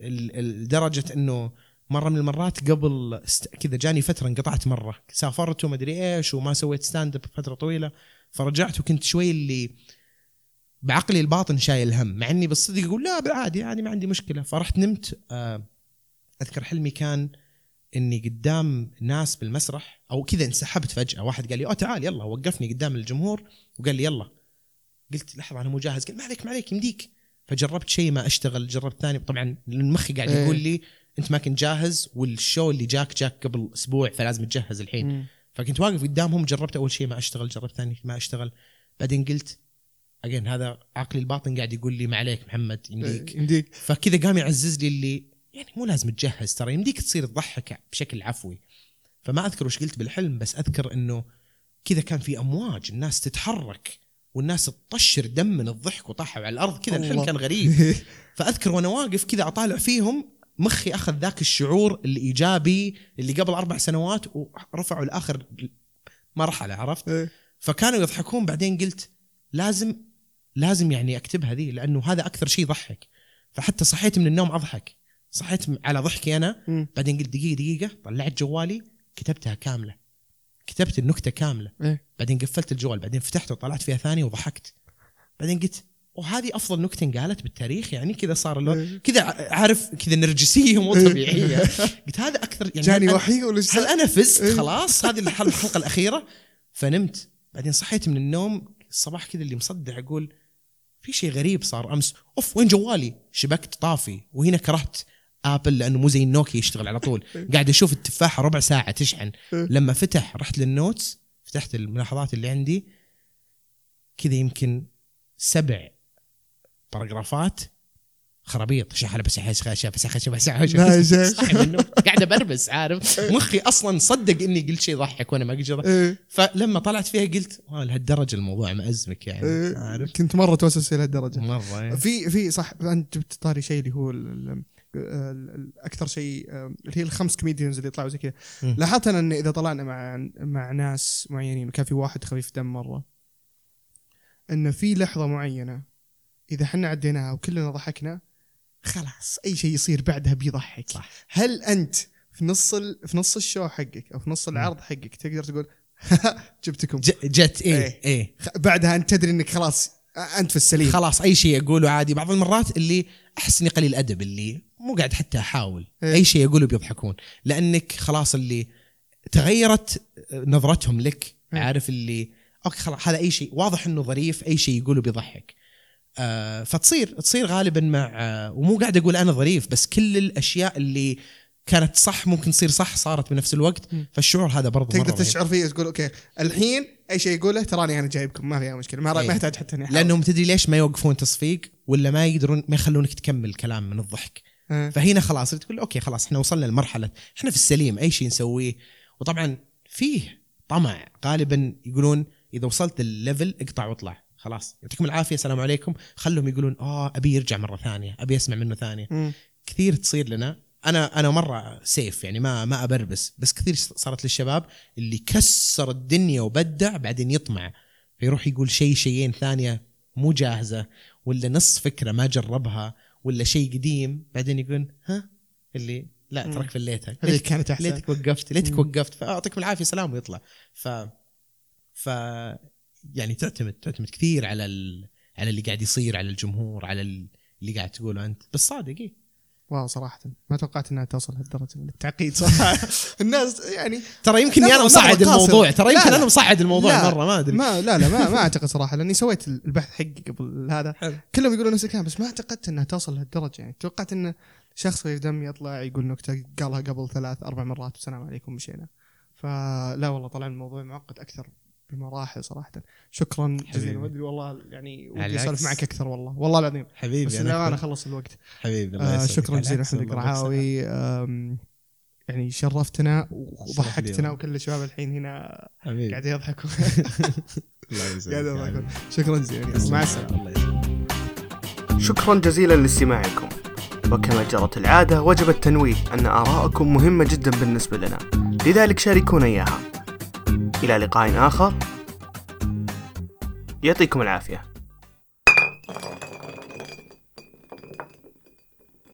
لدرجة إنه مرة من المرات قبل است... كذا جاني فترة انقطعت مرة. سافرت ومدري إيش وما سويت stand up فترة طويلة. فرجعت وكنت شوي اللي بعقلي الباطن شايل هم مع إني بالصدق أقول لا عادي يعني ما عندي مشكلة. فرحت نمت آه، أذكر حلمي كان إني قدام ناس بالمسرح أو كذا انسحبت فجأة. واحد قال لي أوه تعال يلا. وقفني قدام الجمهور وقال لي يلا. قلت لحظة أنا مو جاهز. قال ما عليك ما عليك يمديك. فجربت شيء ما أشتغل. جربت ثاني طبعا مخي قاعد إيه. يقول لي أنت ما كنت جاهز والشو اللي جاك جاك قبل أسبوع فلازم تجهز الحين. فكنت واقف قدامهم جربت أول شيء ما أشتغل جربت ثاني ما أشتغل. بعدين قلت اجين هذا عقلي الباطن قاعد يقول لي ما عليك محمد يمديك. يمديك. فكذا قام يعزز لي اللي يعني مو لازم تجهز ترى يمديك تصير تضحك بشكل عفوي فما أذكر وش قلت بالحلم بس أذكر إنه كذا كان في أمواج الناس تتحرك والناس تطشر دم من الضحك وطاحوا على الأرض كذا الحلم. كان غريب (laughs) فأذكر وأنا واقف كذا أطالع فيهم مخي أخذ ذاك الشعور الإيجابي اللي قبل أربع سنوات ورفعوا لاخر مرحله عرفت؟ إيه. فكانوا يضحكون بعدين قلت لازم لازم يعني أكتبها ذي لأنه هذا أكثر شيء يضحك فحتى صحيت من النوم أضحك صحيت على ضحكي أنا. بعدين قلت دقيقة دقيقة طلعت جوالي كتبتها كاملة. كتبت النكتة كاملة. إيه. بعدين قفلت الجوال. بعدين فتحته وطلعت فيها ثانية وضحكت. بعدين قلت وهذه أفضل نكتة انقالت بالتاريخ. يعني كذا صار إيه. له كذا ع- عارف كذا نرجسية مو طبيعية. (laughs) قلت هذا أكثر يعني جاني وحي ولا هل أنا فزت؟ إيه. خلاص هذه الحلقة الأخيرة. فنمت. بعدين صحيت من النوم الصباح كذا اللي مصدع أقول في شيء غريب صار أمس. أوف وين جوالي؟ شبكت طافي. وهنا كرهت Apple لأنه مو زي النوكيا يشتغل على طول (laughs) قاعد أشوف التفاحة ربع ساعة تشحن لما فتح رحت لل notes فتحت الملاحظات اللي عندي كذا يمكن سبع paragraph ات خرابيط شحله بس بس بس بس بس. (laughs) صاحي قاعد ابربس عارف (laughs) مخي أصلا صدق إني قلت شيء يضحك وأنا ما قلت. إيه. فلما طلعت فيها قلت "آه، لهالدرجة الموضوع مأزمك يعني إيه. عارف كنت مرة توسوس إلى هالدرجة مرة إيه. في في صح أنت جبت طاري شيء اللي هو أكثر شيء اللي هي الخمس comedians اللي يطلعوا زي كذا. لاحظت أنا أن إذا طلعنا مع مع ناس معينين وكان في واحد خفيف دم مرة ان في لحظة معينة إذا حنا عديناها وكلنا ضحكنا خلاص أي شيء يصير بعدها بيضحك صح. هل أنت في نص ال... في نص الشو حقك أو في نص العرض حقك تقدر تقول (laughs) جبتكم جت إيه إيه. إيه خ- بعدها أنت تدري إنك خلاص أنت في السليم خلاص أي شيء أقوله عادي بعض المرات اللي أحس إني قليل ادب اللي مو قاعد حتى أحاول إيه. أي شيء اقوله بيضحكون لأنك خلاص اللي تغيرت نظرتهم لك إيه. عارف اللي okay خلاص هذا أي شيء واضح إنه ظريف أي شيء يقوله بيضحك آه فتصير تصير غالبا مع آه ومو قاعد أقول أنا ظريف بس كل الأشياء اللي كانت صح ممكن تصير صح صارت بنفس الوقت. فالشعور هذا برضه تقدر مرة. تشعر فيه تقول okay الحين أي شيء يقوله تراني أنا جايبكم ما فيها مشكلة ما, إيه. ما يحتاج حتى إني. لأنهم تدري ليش ما يوقفون تصفيق ولا ما يقدرون ما يخلونك تكمل كلام من الضحك. فهنا خلاص تقول okay خلاص إحنا وصلنا لمرحلة إحنا في السليم أي شيء نسويه. وطبعا فيه طمع غالبا يقولون إذا وصلت ال level اقطع واطلع. خلاص. يعطيكم العافية. السلام عليكم. خلهم يقولون آه أبي يرجع مرة ثانية أبي أسمع منه ثانية. كثير تصير لنا. أنا أنا مرة سيف يعني ما ما أبربس. بس كثير صارت للشباب اللي كسر الدنيا وبدع بعدين يطمع. فيروح يقول شيء شيئين ثانية مو جاهزة. ولا نص فكرة ما جربها. ولا شيء قديم بعدين يقول ها اللي لا. ترك هذيك ليتك, كانت أحسن ليتك وقفت ليتك. وقفت فأعطيكم العافية سلام ويطلع ف ف يعني تعتمد تعتمد كثير على ال... على اللي قاعد يصير على الجمهور على ال- اللي قاعد تقوله أنت بس صادق إيه. واو صراحة ما توقعت إنها توصل هالدرجه من التعقيد صراحة (laughs) الناس يعني ترى يمكن أنا مصعد. الموضوع ترى يمكن. أنا مصعد الموضوع لا. مرة ما أدري ما لا لا ما, ما أعتقد صراحة لأني سويت البحث حقي قبل هذا. كلهم يقولون نفس الكلام بس ما اعتقدت إنها توصل لهالدرجة يعني توقعت إن شخص خفيف دم يطلع يقول نكتة قالها قبل ثلاث أربع مرات والسلام عليكم مشينا فلا والله طلع الموضوع معقد أكثر بمراحل صراحة. شكرا جزيلا. حبيبي. ما ادري والله يعني ودي أسولف. معك أكثر والله. والله العظيم. حبيبي بس أنا للأمانة أكثر. خلص الوقت. حبيبي الله آه يسعدك. شكرا جزيلا. والله القرعاوي يعني شرفتنا وضحكتنا. وكل الشباب الحين هنا حبيبي. قاعد يضحكوا (laughs) الله يسعدك. قاعد يضحكوا شكرا جزيلا. مع السلامة. الله يسعدك. شكرا جزيلا لاستماعكم. وكما جرت العادة وجب التنويه أن آراءكم مهمة جدا بالنسبة لنا. لذلك شاركونا إياها. إلى لقاء آخر. يعطيكم العافية.